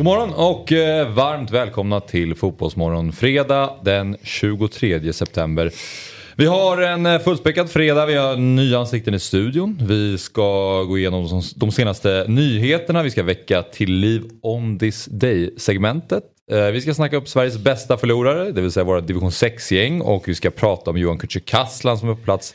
God morgon och eh, varmt välkomna till Fotbollsmorgon fredag den 23 september. Vi har en eh, fullspäckad fredag, vi har nya ansikten i studion. Vi ska gå igenom de- de senaste nyheterna, vi ska väcka till liv on this day-segmentet. Eh, Vi ska snacka upp Sveriges bästa förlorare, det vill säga våra division 6-gäng och vi ska prata om Johan Kücükaslan som är på plats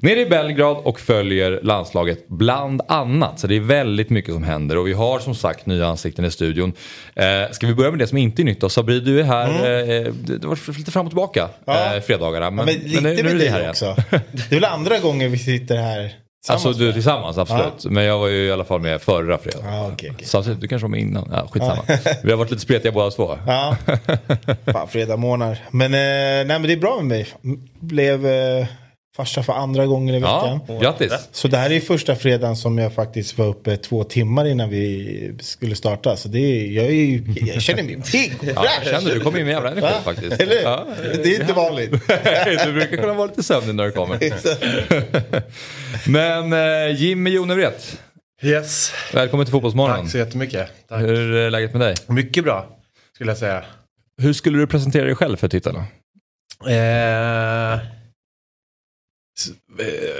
nere i Belgrad och följer landslaget bland annat. Så det är väldigt mycket som händer och vi har som sagt nya ansikten i studion. Eh, ska vi börja med det som inte är nytt då? Sabri, du är här, eh, det var lite fram och tillbaka Mm. Ja. eh, fredagarna. Men, Men, men lite nu, nu är med vi dig här igen. också. Det är väl andra gånger vi sitter här Alltså du tillsammans, absolut. Men jag var ju i alla fall med förra fredagen. Ja, okej, okej. Samtidigt, du kanske var med innan. Ja, skitsamma. Vi har varit lite spretiga båda två. Ja, fan fredag månader. Men, eh, nej, men det är bra med mig. Blev eh, farsa för andra gånger i veckan. Ja, grattis. Så det här är första fredagen som jag faktiskt var uppe två timmar innan vi skulle starta. Så det är, jag, är, ju- jag känner mig pigg Ja, jag känner du kommer in med jävla energi Va? faktiskt. Eller? Ja. Det är inte vanligt. du brukar kunna vara lite sömnig när du kommer. Men eh, Jimmy Jonevret, Yes, välkommen till Fotbollsmorgon. tack så jättemycket. Tack. Hur är läget med dig? Mycket bra, skulle jag säga. Hur skulle du presentera dig själv för tittarna? Eh, eh,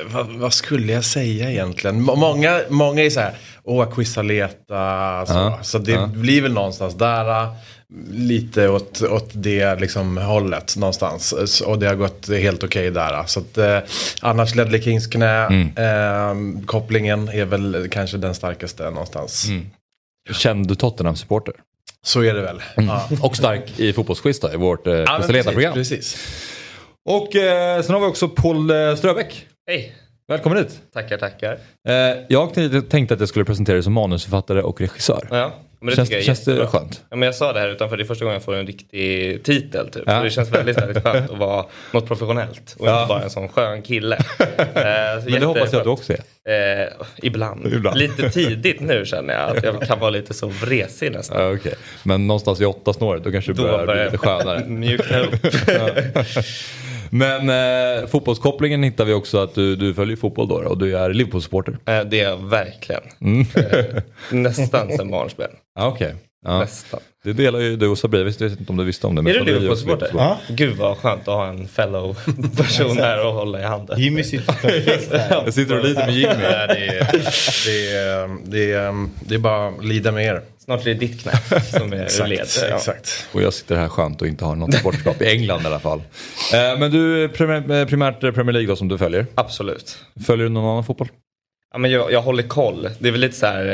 vad, vad skulle jag säga egentligen? Må- Många, många är så här, åh, Quisaleta, så. Ja, så det ja. blir väl någonstans där. eh, Lite åt, åt det liksom hållet någonstans. Och det har gått helt okej där. Så att, eh, annars Ledley Kings knä, Mm. eh, kopplingen är väl kanske den starkaste någonstans. Mm. Känd Tottenham-supporter. Så är det väl. Ja. Och stark i fotbollsquiz då, i vårt eh, Ja, precis, precis. Och eh, sen har vi också Paul eh, Ströbeck. Hej! Välkommen hit. Tackar, tackar. Eh, jag tänkte- tänkte att jag skulle presentera dig som manusförfattare och regissör. Ja, men det Känns, tycker jag är känns det skönt? Ja, men jag sa det här utanför, det är första gången jag får en riktig titel typ. Ja. Så det känns väldigt, väldigt skönt att vara något professionellt och Ja. inte bara en sån skön kille. Eh, Men det hoppas jag att du också är. Eh, ibland. Ibland. Lite tidigt nu känner jag att jag kan vara lite så vresig nästan. Ja, okej. Men någonstans vid åtta snåret då kanske det Då börjar bli börjar lite skönare. mjukna upp. Men eh, fotbollskopplingen hittar vi också att du, du följer fotboll då och du är Liverpool-supporter. Eh, det är jag verkligen. Mm. Eh, nästan sen barnsben. Ja, Okej. Ja. Nästan. Det delar ju du och Sabri, jag vet inte om du visste om det. men Är du Liverpool-supporter? Ja. Gud vad skönt att ha en fellow person här och hålla i handen. Jimmy sitter perfekt här. Jag sitter och lider med Jimmy. Det, är, det, är, det, är, det är bara att lida med er. Snart blir det ditt knä som är ur led. Ja. exakt. Och jag sitter här skönt och inte har något sportskap i England i alla fall. Eh, men du är primär, eh, primärt Premier League då som du följer. Absolut. Följer du någon annan fotboll? Ja, men jag, jag håller koll. Det är väl lite så här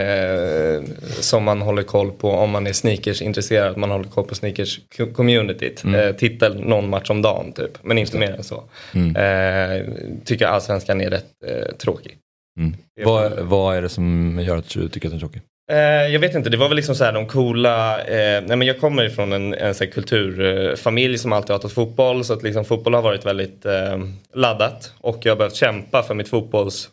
eh, som man håller koll på om man är sneakers intresserad. Man håller koll på sneakers co- communityt. Mm. Eh, tittar någon match om dagen typ. Men inte mer än så. Mm. Eh, tycker allsvenskan är rätt eh, tråkig. Mm. Vad, vad är det som gör att du tycker att den är tråkig? Eh, jag vet inte, det var väl liksom så här de coola, eh, nej men jag kommer ifrån en, en så här kulturfamilj som alltid har hatat fotboll så att liksom fotboll har varit väldigt eh, laddat. Och jag har behövt kämpa för mitt fotbolls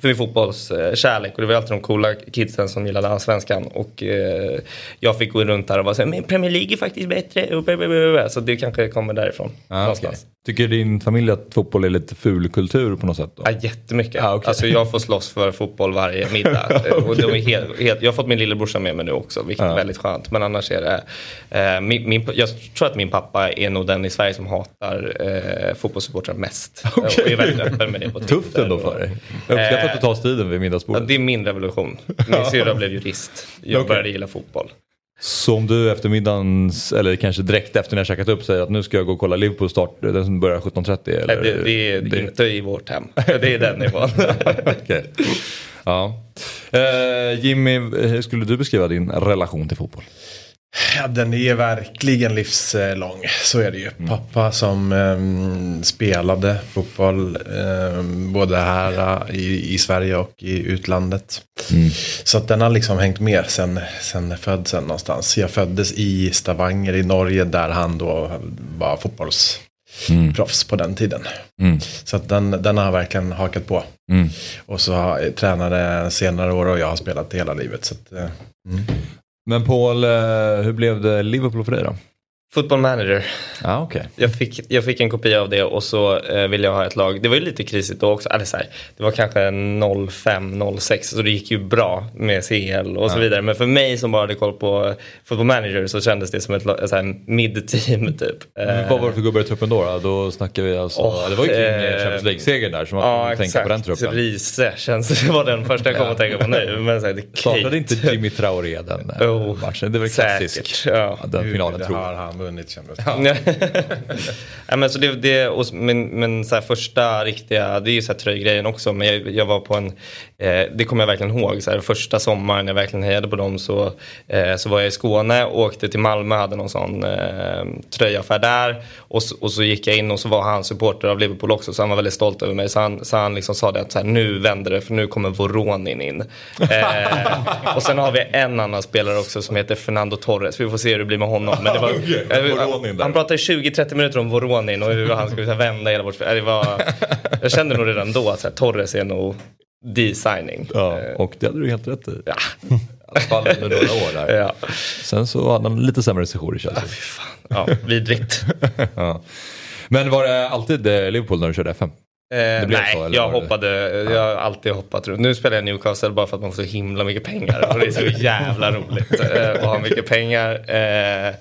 för min fotbollskärlek och det var alltid de coola kidsen som gillade allsvenskan och eh, jag fick gå runt där och vara såhär, men Premier League är faktiskt bättre och blablabla." så det kanske kommer därifrån. Ah, okej. Tycker din familj att fotboll är lite ful kultur på något sätt? Då? Ja, jättemycket. Ah, okej. Alltså jag får slåss för fotboll varje middag. och de är helt, helt, jag har fått min lillebrorsa med mig nu också, vilket Ja. är väldigt skönt. Men annars är det, eh, min, min, jag tror att min pappa är nog den i Sverige som hatar eh, fotbollssupportrar mest. Okej. Och är väldigt öppen med det på Tufft Twitter ändå och- för dig. Uppskattar att du tar striden vid Ja, middagsbordet. det är min revolution. Min syrra blev jurist. Jag Okej. började gilla fotboll. Så om du efter middagens, eller kanske direkt efter när jag käkat upp säger att nu ska jag gå och kolla Liverpool start, den som börjar 17.30? Eller? Nej, det, det är inte i vårt hem. Det är den nivån. Okej. Ja. Eh, Jimmy, hur skulle du beskriva din relation till fotboll? Ja, den är verkligen livslång. Så är det ju. Mm. Pappa som eh, spelade fotboll eh, både här eh, i, i Sverige och i utlandet. Mm. Så att den har liksom hängt med sen, sen födseln någonstans. Jag föddes i Stavanger i Norge där han då var fotbollsproffs på den tiden. Mm. Så att den, den har verkligen hakat på. Mm. Och så har jag tränade senare år och jag har spelat hela livet. Så att, eh, mm. Men Paul, eh, hur blev det Liverpool för dig då? Football manager. Ja, okej. Jag fick, jag fick en kopia av det och så eh, ville jag ha ett lag. Det var ju lite krisigt då också. Eller så här, det var kanske 05-06 så det gick ju bra med CL och så vidare. Men för mig som bara hade koll på Football Manager så kändes det som ett, mid-team typ. Eh, Vad var det för gubbar i truppen då? Då, då snackar vi alltså, Åh, det var ju kring eh, eh, Champions League-segern där som man Ja tänka på den exakt, truppen. Riese känns det var den första jag kom att tänka på nu. Men så här, det Startade inte. Jimmy Traoré den eh, Oh, matchen? Det väl klassisk. Säkert, ja. Den finalen tror jag. Vunnit kändes det. ja, men så det, det, och, men men så första riktiga, det är ju så här tröjgrejen också. Men jag, jag var på en, eh, det kommer jag verkligen ihåg. Så här, första sommaren när jag verkligen hejade på dem så, eh, så var jag i Skåne och åkte till Malmö hade någon sån eh, tröjaffär där. Och, och så gick jag in och så var han supporter av Liverpool också så han var väldigt stolt över mig. Så han, så han liksom sa det att så här, nu vänder det för nu kommer Voronin in. Eh, och sen har vi en annan spelare också som heter Fernando Torres. Vi får se hur det blir med honom. Men det var, Voronin där. han pratade 20-30 minuter om Voronin och hur han skulle här, vända hela vårt spel. Det var, Jag kände nog redan då att här, Torres är nog designing. Ja, och det hade du helt rätt i. ja. I alla fall under några år där. ja. Sen så hade han lite sämre sejour i Chelsea. Fan. Ja, vidrigt. ja. Men var det alltid eh, Liverpool när du körde FM? Eh, nej, så, jag hoppade. Jag har alltid hoppat runt. Nu spelar jag Newcastle bara för att man får så himla mycket pengar. Och det är så jävla roligt eh, att ha mycket pengar. Eh,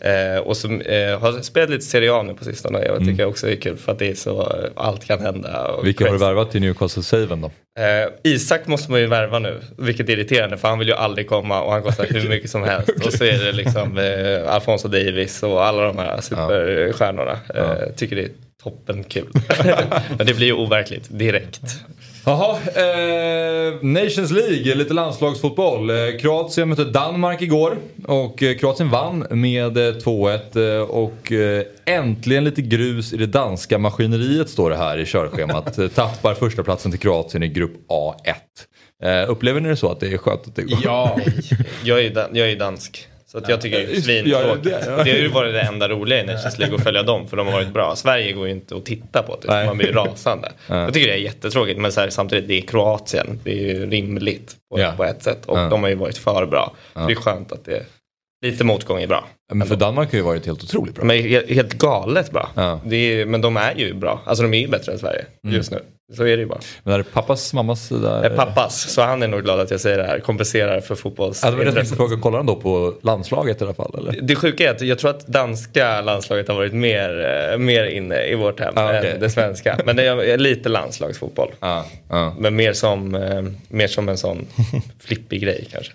eh, och så eh, har spelat lite Serie A nu på sistone. Jag tycker också det är kul för att det är så, eh, allt kan hända. Vilka har du crazy. värvat till Newcastle-saven då? Eh, Isak måste man ju värva nu, vilket är irriterande för han vill ju aldrig komma och han kostar hur mycket som helst. Och så är det liksom eh, Alfonso Davis och alla de här superstjärnorna. Eh, tycker det är toppen kul. Men det blir ju overkligt direkt. Jaha, eh, Nations League, lite landslagsfotboll. Eh, Kroatien mötte Danmark igår och eh, Kroatien vann med eh, 2-1 eh, och äntligen lite grus i det danska maskineriet står det här i körschemat. Tappar första platsen till Kroatien i grupp A1. Eh, upplever ni det så att det är skönt att det går? Ja, Jag är jag är dansk. Så att jag tycker det är svintråkigt. ja, det- Det har ju varit det enda roliga i Nations League att följa dem för de har varit bra. Sverige går ju inte att titta på. Typ. Man blir rasande. Jag tycker det är jättetråkigt men här, samtidigt det är Kroatien. Det är ju rimligt på, Ja. på ett sätt. Och Ja. de har ju varit för bra. Det är skönt att det lite motgång är bra. Men för Danmark har ju varit helt otroligt bra. He- helt galet bra. Ja. Är, men de är ju bra. Alltså de är ju bättre än Sverige just nu. Så är det ju bara. Men är det pappas, mammas... Där... Eh, Pappas, så han är nog glad att jag säger det här. Kompenserar för fotbollsintresset. fråga, kollar han då på landslaget i alla fall? Eller? Det sjuka är att jag tror att danska landslaget har varit mer, eh, mer inne i vårt hem Ah, okej. än det svenska. Men det är lite landslagsfotboll. Ja, ja, Men mer som, eh, mer som en sån flippig grej kanske.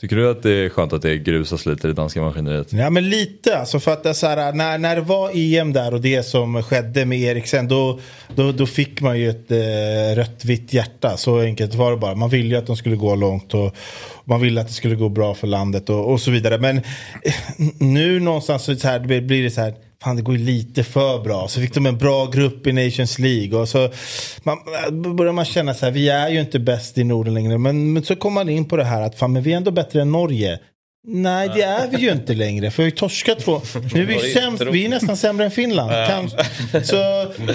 Tycker du att det är skönt att det grusas lite i det danska maskineriet? Ja men lite alltså för att det så här, när, när det var EM där och det som skedde med Eriksen då, då, då fick man ju ett eh, rött vitt hjärta. Så enkelt var det bara. Man ville ju att de skulle gå långt och man ville att det skulle gå bra för landet och, och så vidare. Men eh, nu någonstans så, så här, det blir det så här Fan det går ju lite för bra. Så fick de en bra grupp i Nations League. Och så man, börjar man känna så här, vi är ju inte bäst i Norden längre. Men, men så kommer man in på det här att fan men vi är ändå bättre än Norge. Nej, det är vi ju inte längre. För vi har ju torskat två. Nu är vi, Det sämst, vi är nästan sämre än Finland. Kanske. Så,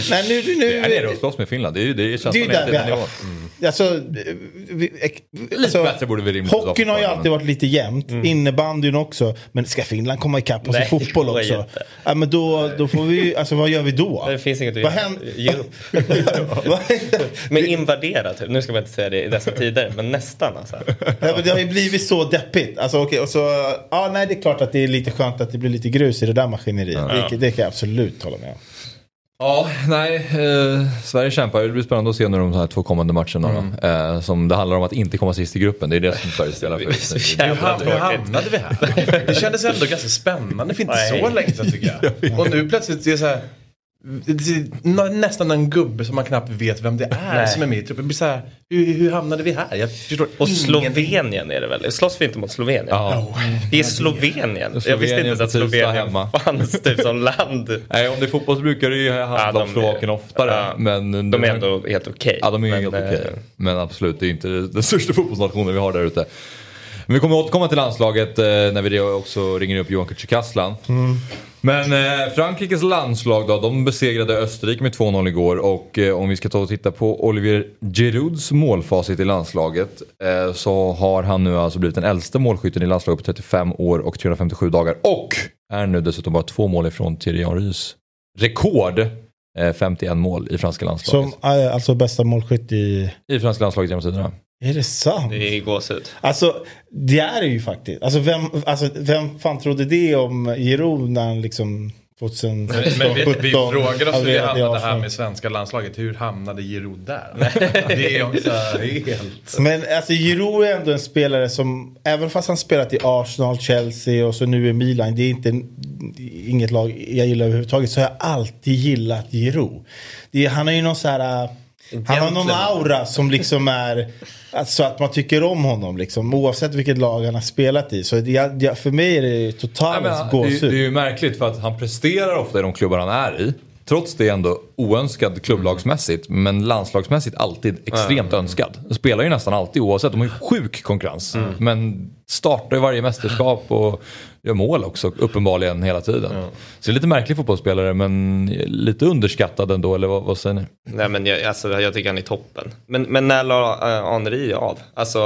nej, nu, nu, Vi är nere och slåss med Finland, det är ju det är det är ju där vi är. Alltså, vi, Lite alltså, bättre borde vi rimligt vara Hockeyn har ju alltid varit lite jämnt. Innebandyn också. Men ska Finland komma ikapp oss i fotboll det också? Ja, men då, då får vi alltså vad gör vi då? Det finns inget att Vad göra. händer? Ge upp. Men invadera typ. Nu ska man inte säga det i dessa tider, men nästan alltså. Ja, men det har ju blivit så deppigt. Alltså, okej, och så, ja, nej, det är klart att det är lite skönt att det blir lite grus i det där maskineriet. Det, det kan jag absolut hålla med om. Ja, nej, eh, Sverige kämpar. Det blir spännande att se nu de här två kommande matcherna. Då, eh, som det handlar om att inte komma sist i gruppen. Det är det som Sverige spelar för. just nu. Så hur, hamnade vi här? Det kändes ändå ganska spännande för inte Nej. så länge sedan tycker jag. Och nu plötsligt är det så här. Nästan en gubbe som man knappt vet vem det är Nej. som är med i truppen. Så här, hur, hur hamnade vi här? Jag förstår Och ingenting. Slovenien är det väl? Slåss vi inte mot Slovenien? Ja. Det är Slovenien. Jag visste inte ens att Slovenien hemma. fanns typ som land. Nej, om det är fotboll så brukar det ju handla Ja, om Slovakien oftare. ja, men De är ändå helt okej. Ja, de är Men, helt eh, okej. Men absolut, det är inte den största fotbollsnationen vi har där ute. Men vi kommer återkomma till landslaget eh, när vi också ringer upp Johan Kücükaslan. Men eh, Frankrikes landslag då, de besegrade Österrike med 2-0 igår och eh, om vi ska ta och titta på Olivier Girouds målfacit i landslaget eh, så har han nu alltså blivit den äldste målskytten i landslaget på 35 år och 357 dagar och är nu dessutom bara två mål ifrån Thierry Henrys rekord eh, 51 mål i franska landslaget. Som eh, alltså bästa målskytt i... I franska landslaget genom tiderna. Är det sant? Det är gåshud. Alltså det är det ju faktiskt. Alltså vem, alltså, vem fan trodde det om Giroud när han liksom 2016, Men vi, vi 17, frågar oss hur det hamnade här med svenska landslaget. Hur hamnade Giroud där? Det är också helt... Men alltså Giroud är ändå en spelare som, även fast han spelat i Arsenal, Chelsea och så nu i Milan, det är inte inget lag jag gillar överhuvudtaget, så har jag alltid gillat Giroud. Det är, han har ju någon så här, äh, han har någon aura som liksom är, alltså att man tycker om honom liksom, oavsett vilket lag han har spelat i. Så det, det, för mig är det totalt men, det, är- gåshud. det är ju märkligt för att han presterar ofta i de klubbar han är i. Trots det ändå oönskad klubblagsmässigt men landslagsmässigt alltid extremt önskad. Spelar ju nästan alltid oavsett, de har ju sjuk konkurrens. Men startar ju varje mästerskap och gör mål också uppenbarligen hela tiden. Så det är lite märklig fotbollsspelare men lite underskattad ändå eller vad, vad säger ni? Nej men jag, alltså, jag tycker han är toppen. Men, men när la uh, Henri av? Alltså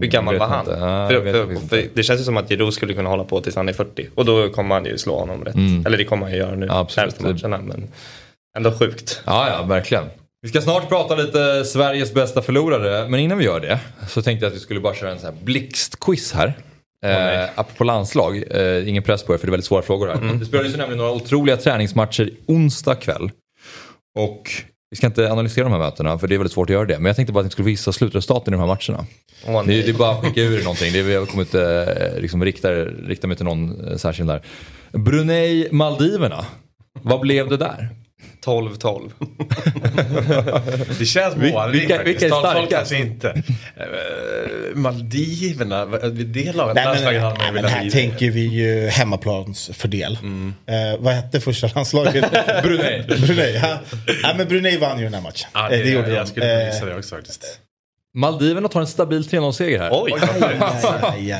hur gammal vet var han? Ja, för, för, för, det känns ju som att Giroud skulle kunna hålla på tills han är 40. Och då kommer han ju slå honom rätt. Eller det kommer han ju göra nu. Absolut. närmaste matcherna. Men ändå sjukt. Ja, ja, verkligen. Vi ska snart prata lite Sveriges bästa förlorare, men innan vi gör det så tänkte jag att vi skulle bara köra en sån här blixtquiz här. Eh, apropå landslag, eh, ingen press på er för det är väldigt svåra frågor här. Det spelades ju nämligen några otroliga träningsmatcher onsdag kväll. Och vi ska inte analysera de här mötena för det är väldigt svårt att göra det. Men jag tänkte bara att ni skulle gissa slutresultaten i de här matcherna. Åh, Det, nej. det är bara att skicka ur någonting. Det är, jag kommer inte eh, liksom, rikta, rikta mig till någon eh, särskild där. Brunei, Maldiverna. Vad blev det där? 12-12. Det känns Vil- målrikt vilka- vilka är starka? kanske inte. Eh, Maldiverna, det laget, Nej, man nej, ju men velat här tänker vi ju hemmaplansfördel. Eh, vad hette första landslaget? Brunei. Brunei. Ja. ja, men Brunei vann ju den här matchen. Ja, Eh, det, det gjorde jag de. skulle kunna Eh, gissa det också faktiskt. Maldiverna tar en stabil 3-0-seger här. Oj!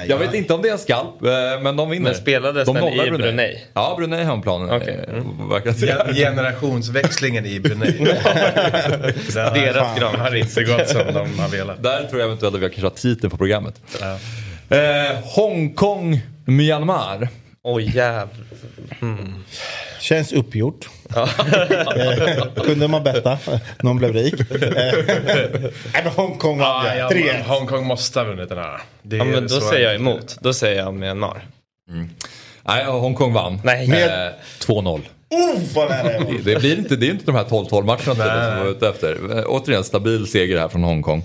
Jag vet inte om det är en skalp, eh, men de vinner. Men spelades de den i Brunei? Ja, Brunei har en plan. Okej. eh. Gen- Generationsväxlingen i Brunei. Deras fan, Grand har inte gått som de har velat. Där tror jag eventuellt att vi kanske har titeln på programmet. Ja. Eh, Hongkong, Myanmar. Oj jävlar. Känns uppgjort. eh, kunde man betta. Någon blev rik. Eh, Nej Hongkong vann Ja, ja, ja, 3 men Hongkong måste ha vunnit den här. Det Ja men då säger jag emot. Då säger jag Myanmar. Nej, Hongkong vann. Nej. Eh, 2-0. Oh, vad nära var. Det, blir inte, det är inte de här 12-12 matcherna som var ute efter. Återigen stabil seger här från Hongkong.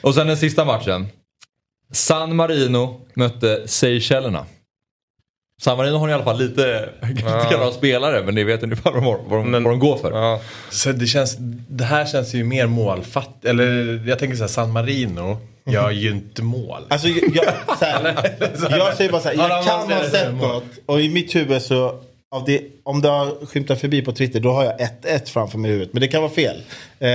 Och sen den sista matchen. San Marino mötte Seychellerna. San Marino har i alla fall lite ha spelare men ni vet ungefär vad de, vad de, Men- vad de går för. Ja. Så det, känns, det här känns ju mer målfatt. Eller jag tänker så här, San Marino gör ju inte mål. Alltså, jag, så här, jag säger bara så här, Ja, jag man kan ha sett något och i mitt huvud så, av det, om det har skymtat förbi på Twitter då har jag 1-1 framför mig i huvudet. Men det kan vara fel. Eh,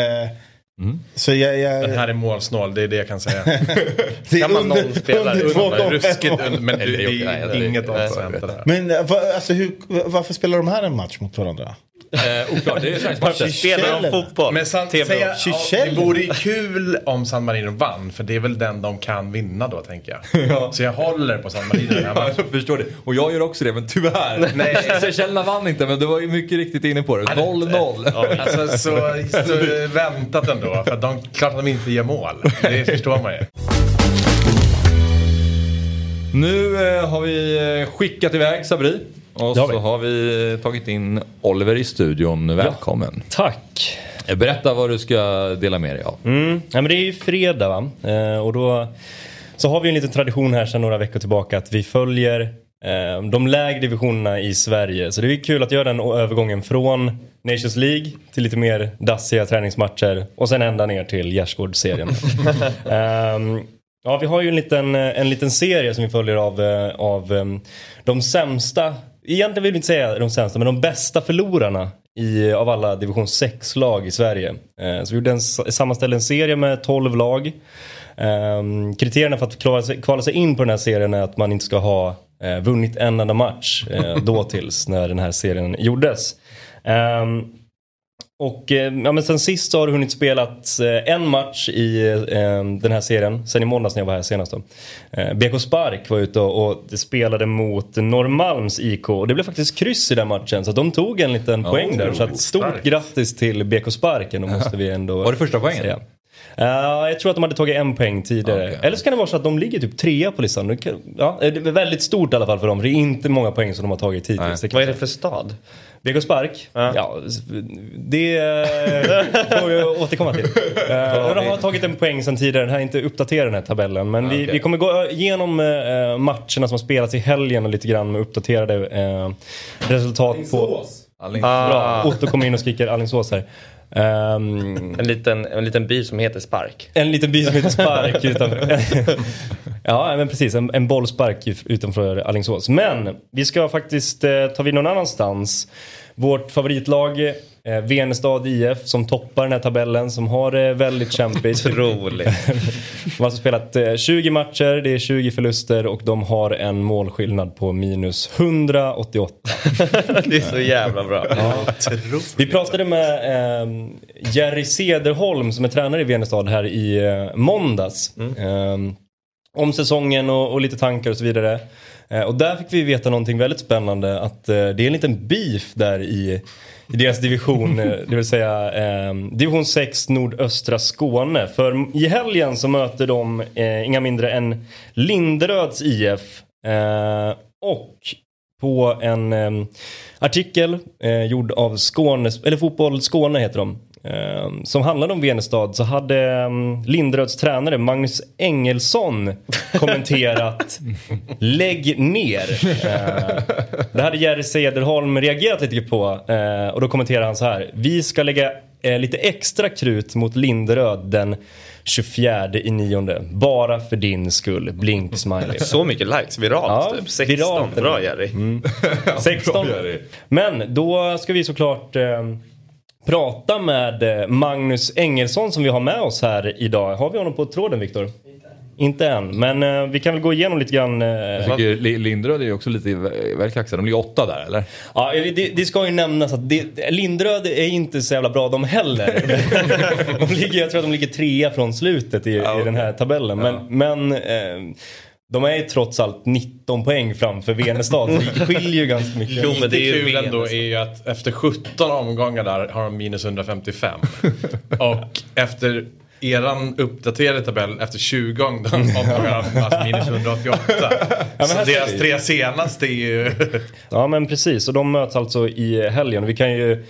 Så jag, jag, Den här är målsnål, det är det jag kan säga. det är kan man under, nollspelare under utan 2,5 Ruskigt mål. under, men Nej, det, är inget där. Men eh, va, alltså, hur, varför spelar de här en match mot varandra? Eh, oklart, det är träningsmatcher. Spelar de fotboll? Men san, säga, ja, det vore ju kul om San Marino vann, för det är väl den de kan vinna då tänker jag. Så jag håller på San Marino den här Ja, jag förstår det. Och jag gör också det, men tyvärr. Nej. Seychellerna vann inte, men det var ju mycket riktigt inne på det. 0-0. Alltså så, så väntat ändå, för att de, klart att de inte gör mål. Det förstår man ju. Nu eh, har vi eh, skickat iväg Sabri. Och så har vi tagit in Oliver i studion. Välkommen. Tack! Eh, Berätta vad du ska dela med dig av. Mm. Ja, men det är ju fredag va? Eh, och då så har vi en liten tradition här sedan några veckor tillbaka att vi följer eh, de lägre divisionerna i Sverige. Så det är kul att göra den övergången från Nations League till lite mer dassiga träningsmatcher och sen ända ner till Gärsgårdsserien. um, ja, vi har ju en liten, en liten serie som vi följer av, eh, av um, de sämsta, egentligen vill vi inte säga de sämsta, men de bästa förlorarna i, av alla division 6-lag i Sverige. Eh, så vi gjorde en, sammanställde en serie med 12 lag. Eh, kriterierna för att kvala sig, kvala sig in på den här serien är att man inte ska ha eh, vunnit en enda match eh, då tills när den här serien gjordes. Um, och eh, ja, men sen sist så har du hunnit spelat en match i eh, den här serien. Sen i måndags när jag var här senast då. Eh, BK Spark var ute och, och spelade mot Norrmalms IK. Och det blev faktiskt kryss i den matchen. Så de tog en liten oh, poäng där. Så att stort stark. grattis till BK Spark. Då måste vi ändå Var det första poängen? Säga. Uh, jag tror att de hade tagit en poäng tidigare. Okay. Eller så kan det vara så att de ligger typ trea på listan. Ja, det är väldigt stort i alla fall för dem. Det är inte många poäng som de har tagit hittills. Vad är det för stad? BK Spark? Ja. ja. det får vi återkomma till. Uh, de har tagit en poäng sen tidigare. Den här är inte uppdaterad den här tabellen. Men vi, vi, kommer gå igenom uh, matcherna som har spelats i helgen och lite grann med uppdaterade uh, resultat Alingsås. på... Alingsås. Bra. Otto kommer in och skriker Alingsås här. Um, en, liten, en liten by som heter Spark. En liten by som heter Spark. utanför, ja men precis, en, en bollspark utanför Alingsås. Men vi ska faktiskt eh, ta vid någon annanstans. Vårt favoritlag eh, Venestad IF som toppar den här tabellen som har det väldigt kämpigt. Otroligt. de har alltså spelat eh, 20 matcher, det är 20 förluster och de har en målskillnad på minus 188. det är så jävla bra. Ja. Vi pratade med eh, Jerry Sederholm som är tränare i Venestad här i eh, måndags. Mm. Eh, om säsongen och, och, lite tankar och så vidare. Eh, och där fick vi veta någonting väldigt spännande att eh, det är en liten beef där i i deras division, eh, det vill säga eh, division 6 nordöstra Skåne. För i helgen så möter de eh, inga mindre än Linderöds IF. Eh, och på en eh, artikel eh, gjord av Skånes, eller Fotboll Skåne heter de. Ehm, som handlade om Venestad så hade um, Linderöds tränare Magnus Engelsson kommenterat Lägg ner. Uh, det hade Jerry Cederholm reagerat lite på uh, och då kommenterade han så här. Vi ska lägga uh, lite extra krut mot Linderöd den 24 i nionde. Bara för din skull. Blink smiley. Så mycket likes viralt ja, typ. 16. Viralt, Bra Jerry. Mm. 16. Bra, Jerry. Men då ska vi såklart ehm, prata med eh, Magnus Engelsson som vi har med oss här idag. Har vi honom på tråden Viktor? Inte än, men uh, vi kan väl gå igenom lite grann. Uh, jag tycker Lindröd är också lite väl kaxiga. De ligger åtta där eller? Ja, det, det ska ju nämnas att det, Lindröd är inte så jävla bra de heller. de ligger, jag tror att de ligger trea från slutet i, ja, i den här tabellen. Men, ja. men uh, de är ju trots allt 19 poäng framför Venestad. Så det skiljer ju ganska mycket. Jo men det är ju kul ändå är ju att efter 17 omgångar där har de minus 155. och efter eran uppdaterade tabell efter 20 omgångar har alltså minus 188. Ja, så deras tre senaste är ju... ja men precis och de möts alltså i helgen. Vi kan ju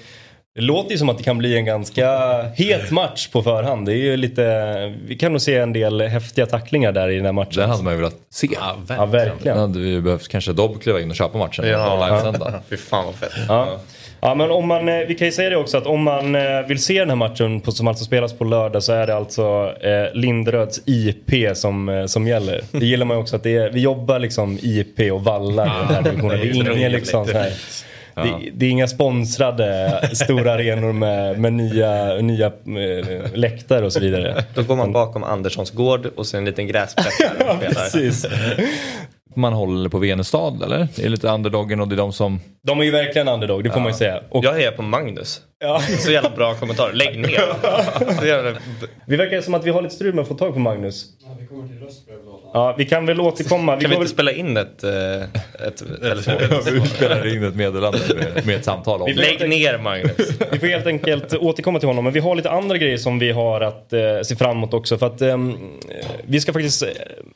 det låter ju som att det kan bli en ganska het match på förhand. Det är ju lite, vi kan nog se en del häftiga tacklingar där i den här matchen. Det hade man ju velat se. Ja, verkligen. Ja, verkligen. hade vi behövt kanske Dobb kliva in och köpa matchen. Ja, ja. Fy fan vad fett. Ja. Ja men om man, eh, vi kan ju säga det också att om man eh, vill se den här matchen på, som alltså spelas på lördag så är det alltså eh, Linderöds IP som, eh, som gäller. Det gillar man ju också att det är, vi jobbar liksom IP och vallar i den här divisionen. Det är ingen liksom så här Ja. Det, det, är inga sponsrade stora arenor med, med nya, nya äh, läktare och så vidare. Då går man bakom Anderssons gård och så en liten gräsplätt ja, precis. Man håller på Venestad eller? Det är lite underdogen och det är de som... De är ju verkligen underdog, det får ja. man ju säga. Och... Jag hejar på Magnus. Ja. Så jävla bra kommentar. Lägg ner. Ja. Vi verkar som att vi har lite strul med att få tag på Magnus. Ja, vi kommer till Ja, vi kan väl återkomma. Vi kan vi inte väl... spela in ett, eh, ett telefon? vi spelar in ett meddelande med, med ett samtal om vi Lägg ner Magnus. vi får helt enkelt återkomma till honom. Men vi har lite andra grejer som vi har att eh, se fram emot också. För att eh, vi ska faktiskt eh,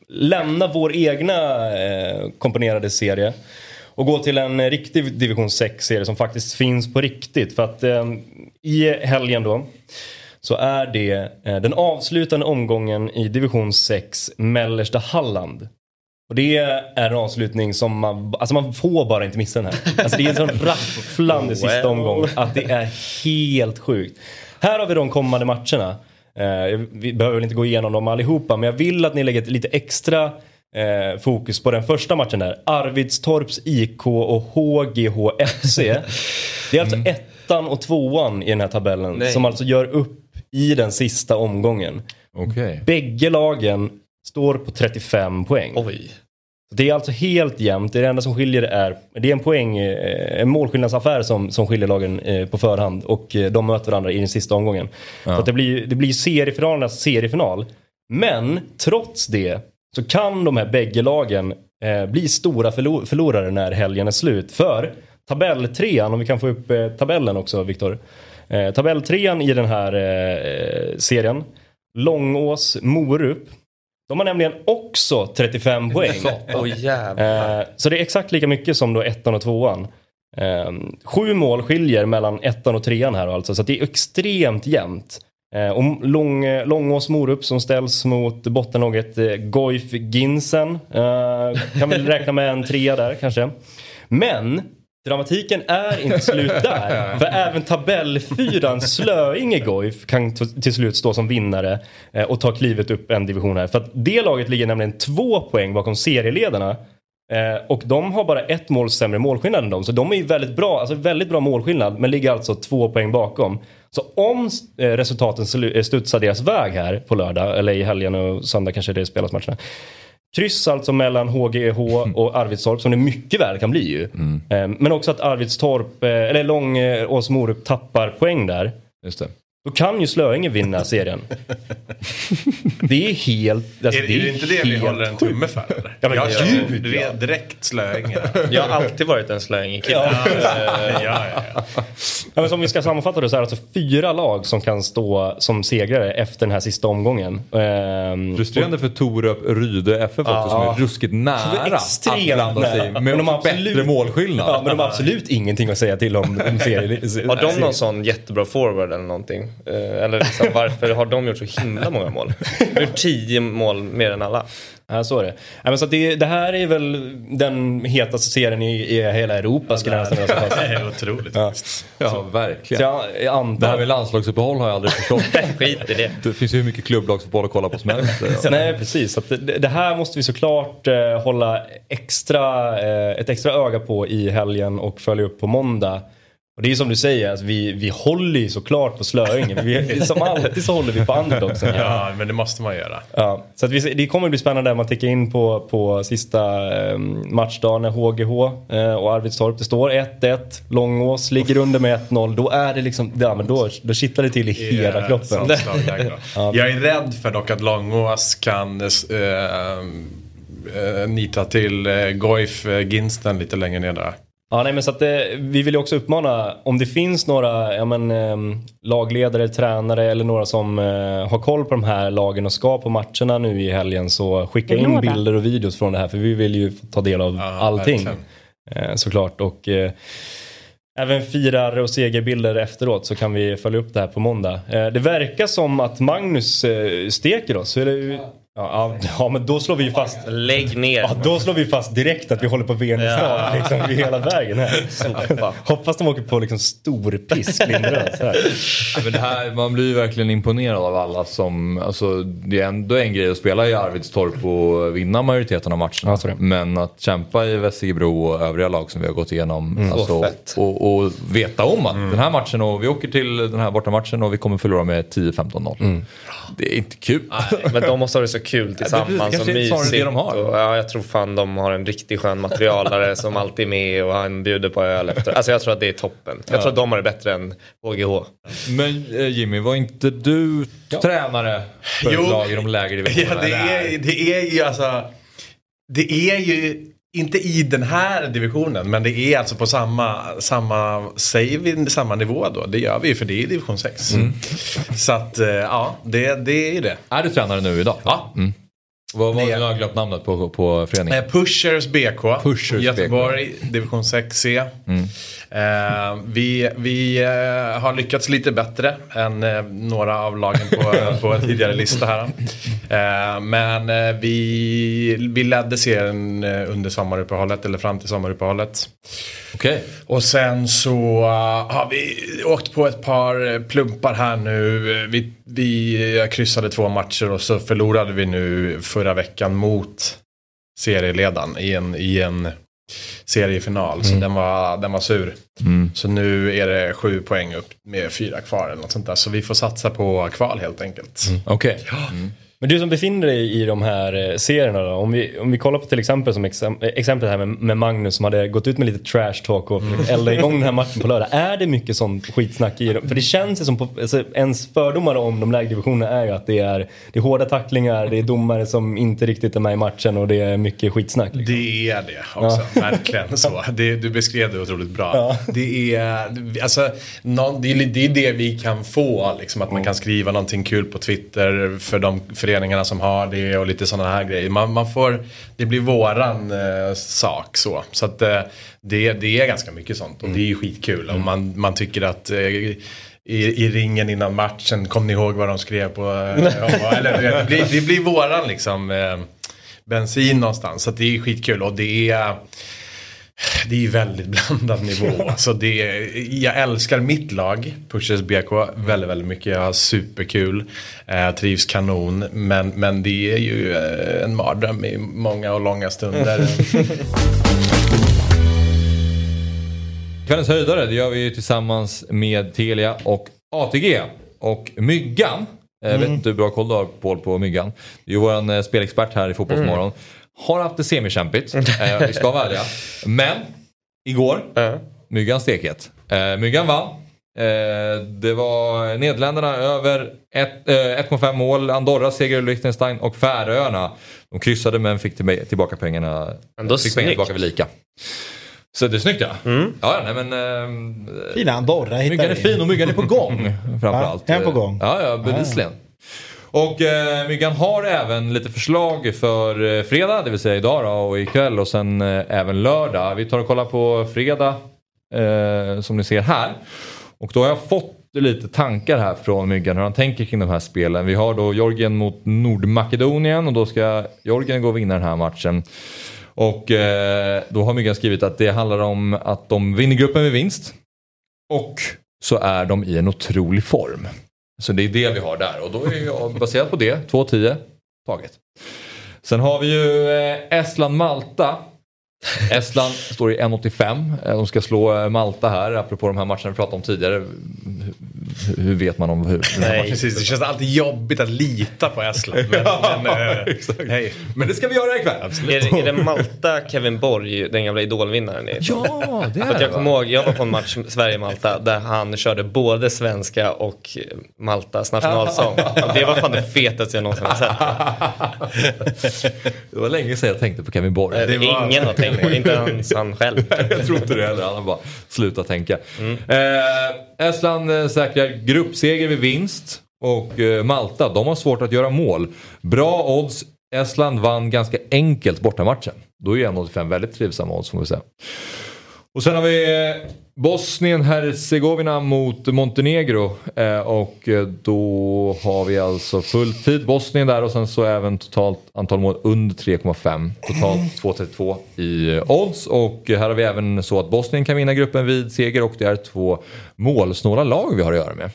lämna vår egna eh, komponerade serie och gå till en riktig division 6-serie som faktiskt finns på riktigt. För att eh, i helgen då så är det eh, den avslutande omgången i division 6 mellersta Halland. Och det är en avslutning som man, alltså man får bara inte missa den här. Alltså det är en sån rafflande sista omgång att det är helt sjukt. Här har vi de kommande matcherna. Eh, vi behöver väl inte gå igenom dem allihopa men jag vill att ni lägger lite extra eh, fokus på den första matchen där. Arvidstorps IK och HGHFC. Det är alltså ettan och tvåan i den här tabellen Nej. som alltså gör upp i den sista omgången. Okej. Bägge lagen står på 35 poäng. Oj. Det är alltså helt jämnt. Det enda som skiljer är, det är en poäng, eh, en målskillnadsaffär som, som skiljer lagen eh, på förhand. Och eh, de möter varandra i den sista omgången. Så att det blir, det blir seriefinalernas seriefinaal. Men trots det så kan de här bägge lagen eh, bli stora förlo- förlorare när helgen är slut. För tabelltrean, om vi kan få upp eh, tabellen också Viktor. Eh, tabelltrean i den här eh, serien, Långås, Morup. De har nämligen också 35 poäng. Eh, så det är exakt lika mycket som då ettan och tvåan. Eh, sju mål skiljer mellan ettan och trean här alltså, så det är extremt jämnt. Eh, och lång, eh, Långås Morup som ställs mot bottenlaget eh, Goif Ginsen. Eh, kan väl räkna med en trea där kanske. Men dramatiken är inte slut där. För även tabellfyran Slöinge Goif kan till slut stå som vinnare eh, och ta klivet upp en division här. För att det laget ligger nämligen två poäng bakom serieledarna. Eh, och de har bara ett mål sämre målskillnad än dem. Så de är ju väldigt bra, alltså väldigt bra målskillnad men ligger alltså två poäng bakom. Så om eh, resultaten eh, studsar deras väg här på lördag, eller i helgen och söndag kanske det spelas matcherna. Kryss alltså mellan HGH och Arvidstorp som det mycket väl kan bli ju. Eh, Men också att Arvidstorp, eller Långås Morup tappar poäng där. Just det. Då kan ju Slöinge vinna serien. det är helt... Alltså, Är, är det inte det vi håller en tumme för? Eller? Ja, men jag gud, ja. direkt Slöinge. Jag har alltid varit en slöingekille. ja, ja, ja. Ja, men som vi ska sammanfatta det så är det alltså fyra lag som kan stå som segrare efter den här sista omgången. Ehm, Frustrerande för Torup Ryde FF också som är ruskigt nära extremt att blanda sig med Men de har bättre absolut- målskillnad. Ja, men de har absolut ingenting att säga till om, om serie, Har de någon sån jättebra forward eller någonting? Eh, Eller liksom, varför har de gjort så himla många mål? De har gjort tio mål mer än alla. Ja, så är det. Ja, men så att det, det här är väl den hetaste serien i, i hela Europa skulle jag nästan vilja säga. Det är otroligt. Ja. Ja, Så verkligen. jag, jag Det här antar... med landslagsuppehåll har jag aldrig förstått. Skit i det. Det finns ju hur mycket klubblagsfotboll att kolla på som helst. Nej precis, så att det, det här måste vi såklart eh, hålla extra, eh, ett extra öga på i helgen och följa upp på måndag. Och det är som du säger, alltså, vi, vi håller ju såklart på Slöinge. Vi, som alltid så håller vi på underdogsen. Ja, men det måste man göra. Ja, så vi, det kommer bli spännande när man tickar in på, på sista eh, matchdagen när HGH eh, och Arvidstorp. Det står 1-1, Långås ligger under med 1-0. Då är det liksom, ja men då, då kittlar det till i hela Eh, kroppen. Jag är rädd för dock att Långås kan äh, äh, nita till äh, Goif äh, Ginsten lite längre ner där. Ja, nej, men så att, eh, vi vill ju också uppmana, om det finns några ja, men, eh, lagledare, tränare eller några som eh, har koll på de här lagen och ska på matcherna nu i helgen så skicka in Låda. bilder och videos från det här för vi vill ju ta del av Ja, allting. Eh, såklart. Och, eh, Även firar och segerbilder efteråt så kan vi följa upp det här på måndag. Eh, det verkar som att Magnus eh, steker oss. Eller, ja, ja, ja, men då slår vi fast Lägg ner. Ja, då slår vi fast direkt att vi håller på vinna Ja. liksom, hela vägen här. Hoppas de åker på liksom stor pisk, här. Men det här, man blir ju verkligen imponerad av alla som, alltså det är ändå en grej att spela i Arvidstorp och vinna majoriteten av matcherna. Ja. Men att kämpa i Västerbro och övriga lag som vi har gått igenom. Mm. Alltså, och, och veta om att den här matchen och vi åker till den här bortamatchen och vi kommer förlora med 10-15-0. Mm. Det är inte kul. Men de måste ha det så kul tillsammans kanske och är snarare mysigt. det de har. Och, ja, jag tror fan de har en riktigt skön materialare som alltid är med och han bjuder på öl efter. Alltså jag tror att det är toppen. Jag tror att de har det bättre än HGH. Men eh, Jimmy, var inte du tränare för Jo. lag i de lägre Ja, divisionerna? det, eller? är, det är ju alltså... Det är ju inte i den här divisionen men det är alltså på samma, samma säger vi samma nivå då? Det gör vi ju för det är division 6. Så att eh, ja, det, det är ju det. Är du tränare nu idag? Ja. Vad var Det-? Nu har jag glömt namnet på, på föreningen. Eh, Pushers BK. Pushers Göteborg, division 6C. Eh, vi vi eh, har lyckats lite bättre än eh, några av lagen på, på tidigare lista här. Eh, men eh, vi, vi ledde serien under sommaruppehållet, eller fram till sommaruppehållet. Okej. Och sen så har vi åkt på ett par plumpar här nu. Vi, vi kryssade två matcher och så förlorade vi nu förra veckan mot serieledaren i en, i en seriefinal. Så den, var, den var sur. Så nu är det sju poäng upp med fyra kvar eller något sånt där. Så vi får satsa på kval helt enkelt. Okej. Men du som befinner dig i de här eh, serierna då, om vi, om vi kollar på till exempel som exem, eh, exemplet här med, med Magnus som hade gått ut med lite trash talk och elda igång den här matchen på lördag. Är det mycket sånt skitsnack i dem? För det känns ju som, på, alltså, ens fördomar om de lägre divisionerna är ju att det är, det är hårda tacklingar, det är domare som inte riktigt är med i matchen och det är mycket skitsnack. Liksom. Det är det också, verkligen så. Det, du beskrev det otroligt bra. Det, är, alltså, nå- det, är, det är det vi kan få, liksom, att man kan skriva någonting kul på Twitter för de föreningarna som har det och lite sådana här grejer. Man, man får, det blir våran eh, sak så. Så att eh, det, det är ganska mycket sånt och det är ju skitkul. Och man, man tycker att eh, i, i ringen innan matchen, kom ni ihåg vad de skrev på... Eh, eller, det, blir, det blir våran liksom eh, bensin någonstans. Så det är skitkul och det är... Det är ju väldigt blandad nivå. Så det jag älskar mitt lag, Pushers BK, väldigt, väldigt mycket. Jag har superkul, eh, trivs kanon. Men, men det är ju eh, en mardröm i många och långa stunder. Kvällens höjdare det gör vi ju tillsammans med Telia och ATG. Och Myggan, jag vet inte hur bra koll du har Paul på Myggan. Det är ju våran eh, spelexpert här i Fotbollsmorgon. Har haft det semikämpigt, eh, vi ska vara ärliga. Men igår, Ja. Myggan stekhet. Eh, Myggan vann. Eh, det var Nederländerna över ett- eh, 1,5 mål. Andorra seger Liechtenstein och Färöarna. De kryssade men fick till- tillbaka pengarna. Ändå fick pengarna tillbaka vid lika. Så det är snyggt ja. Ja, ja nej, men... ehm, Fina Andorra hittar Myggan är fin och Myggan är på gång framförallt. Ja, är på gång? Ja, ja bevisligen. Och eh, Myggan har även lite förslag för eh, fredag, det vill säga idag då, och ikväll och sen eh, även lördag. Vi tar och kollar på fredag eh, som ni ser här. Och då har jag fått lite tankar här från Myggan hur han tänker kring de här spelen. Vi har då Georgien mot Nordmakedonien och då ska Georgien gå och vinna den här matchen. Och eh, då har Myggan skrivit att det handlar om att de vinner gruppen med vinst. Och så är de i en otrolig form. Så det är det vi har där och då är jag baserat på det, 2-10 taget. Sen har vi ju eh, Estland-Malta. Estland står i 1,85. Eh, de ska slå eh, Malta här, apropå de här matcherna vi pratade om tidigare. Hur, vet man om hur? Nej. Precis, det känns alltid jobbigt att lita på Estland. Men, men, eh, hej. Men det ska vi göra ikväll. Är, det- är det Malta Kevin Borg, den gamla idolvinnaren? är? Ja, det För att är jag det. kommer ihåg, jag var på en match Sverige-Malta där han körde både svenska och Maltas nationalsång. Och det var fan det fetaste jag någonsin har sett. Det var länge sedan jag tänkte på Kevin Borg. Det var- Ingen har tänkt på det, inte ens han själv. jag tror inte det heller. Han har bara slutat tänka. Eh, Estland eh, säkrar gruppseger vid vinst. Och eh, Malta, de har svårt att göra mål. Bra odds. Estland vann ganska enkelt bortamatchen. Då är ju 1,85 väldigt trivsamma odds får vi säga. Och sen har vi eh, Bosnien-Hercegovina mot Montenegro. Eh, och eh, då har vi alltså full tid Bosnien där och sen så även totalt antal mål under 3,5. Totalt 2,32 i odds. Och här har vi även så att Bosnien kan vinna gruppen vid seger och det är två målsnåla lag vi har att göra med.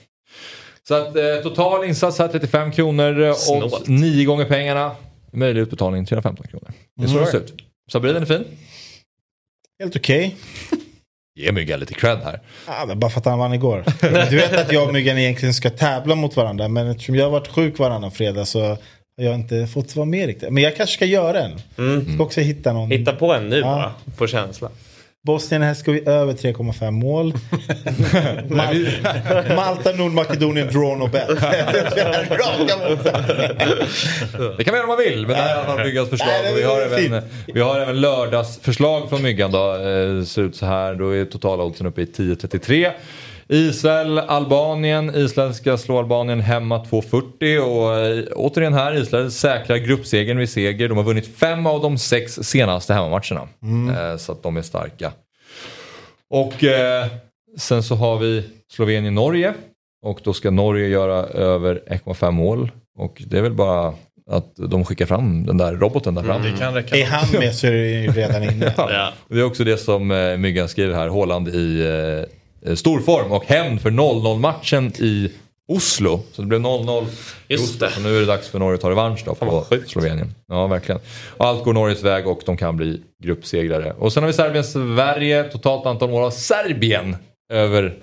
Så att eh, total insats här 35 kronor. Snålt. 9 gånger pengarna. Möjlig utbetalning 315 kronor. Det är så det ser ut. Sabri den är fin. Helt okej. Ge Myggan lite cred här. Ja, men bara för att han vann igår. Du vet att jag och Myggan egentligen ska tävla mot varandra. Men eftersom jag har varit sjuk varannan fredag så har jag inte fått vara med riktigt. Men jag kanske ska göra en. Ska också hitta någon. Hitta på en nu Ja. bara, på känsla. Bosnien här ska vi över 3,5 mål. Mal- Malta, Nordmakedonien, draw. Raka motsatsen. Det kan man göra om man vill, men det här är alla Myggans förslag. Nej, det vi, har även, vi har även lördagsförslag från Myggan. Då. Eh, ser ut så här. Då är totala oddsen uppe i 10,33 Israel, Albanien. Island ska slå Albanien hemma 2.40 och eh, återigen här, Israel säkrar gruppsegern vid seger. De har vunnit fem av de sex senaste hemmamatcherna. Eh, så att de är starka. Och eh, sen så har vi Slovenien-Norge. Och då ska Norge göra över 1,5 mål. Och det är väl bara att de skickar fram den där roboten där fram. Det kan räcka. Är han med så är det ju redan inne. Ja. Det är också det som eh, Myggan skriver här, Håland i eh, storform och hämnd för 0-0 matchen i Oslo. Så det blev 0-0 i Oslo. Så nu är det dags för Norge att ta revansch då på sjukt. Slovenien. Ja, verkligen. Och allt går Norges väg och de kan bli gruppsegrare. Och sen har vi Serbien-Sverige. Totalt antal mål av Serbien över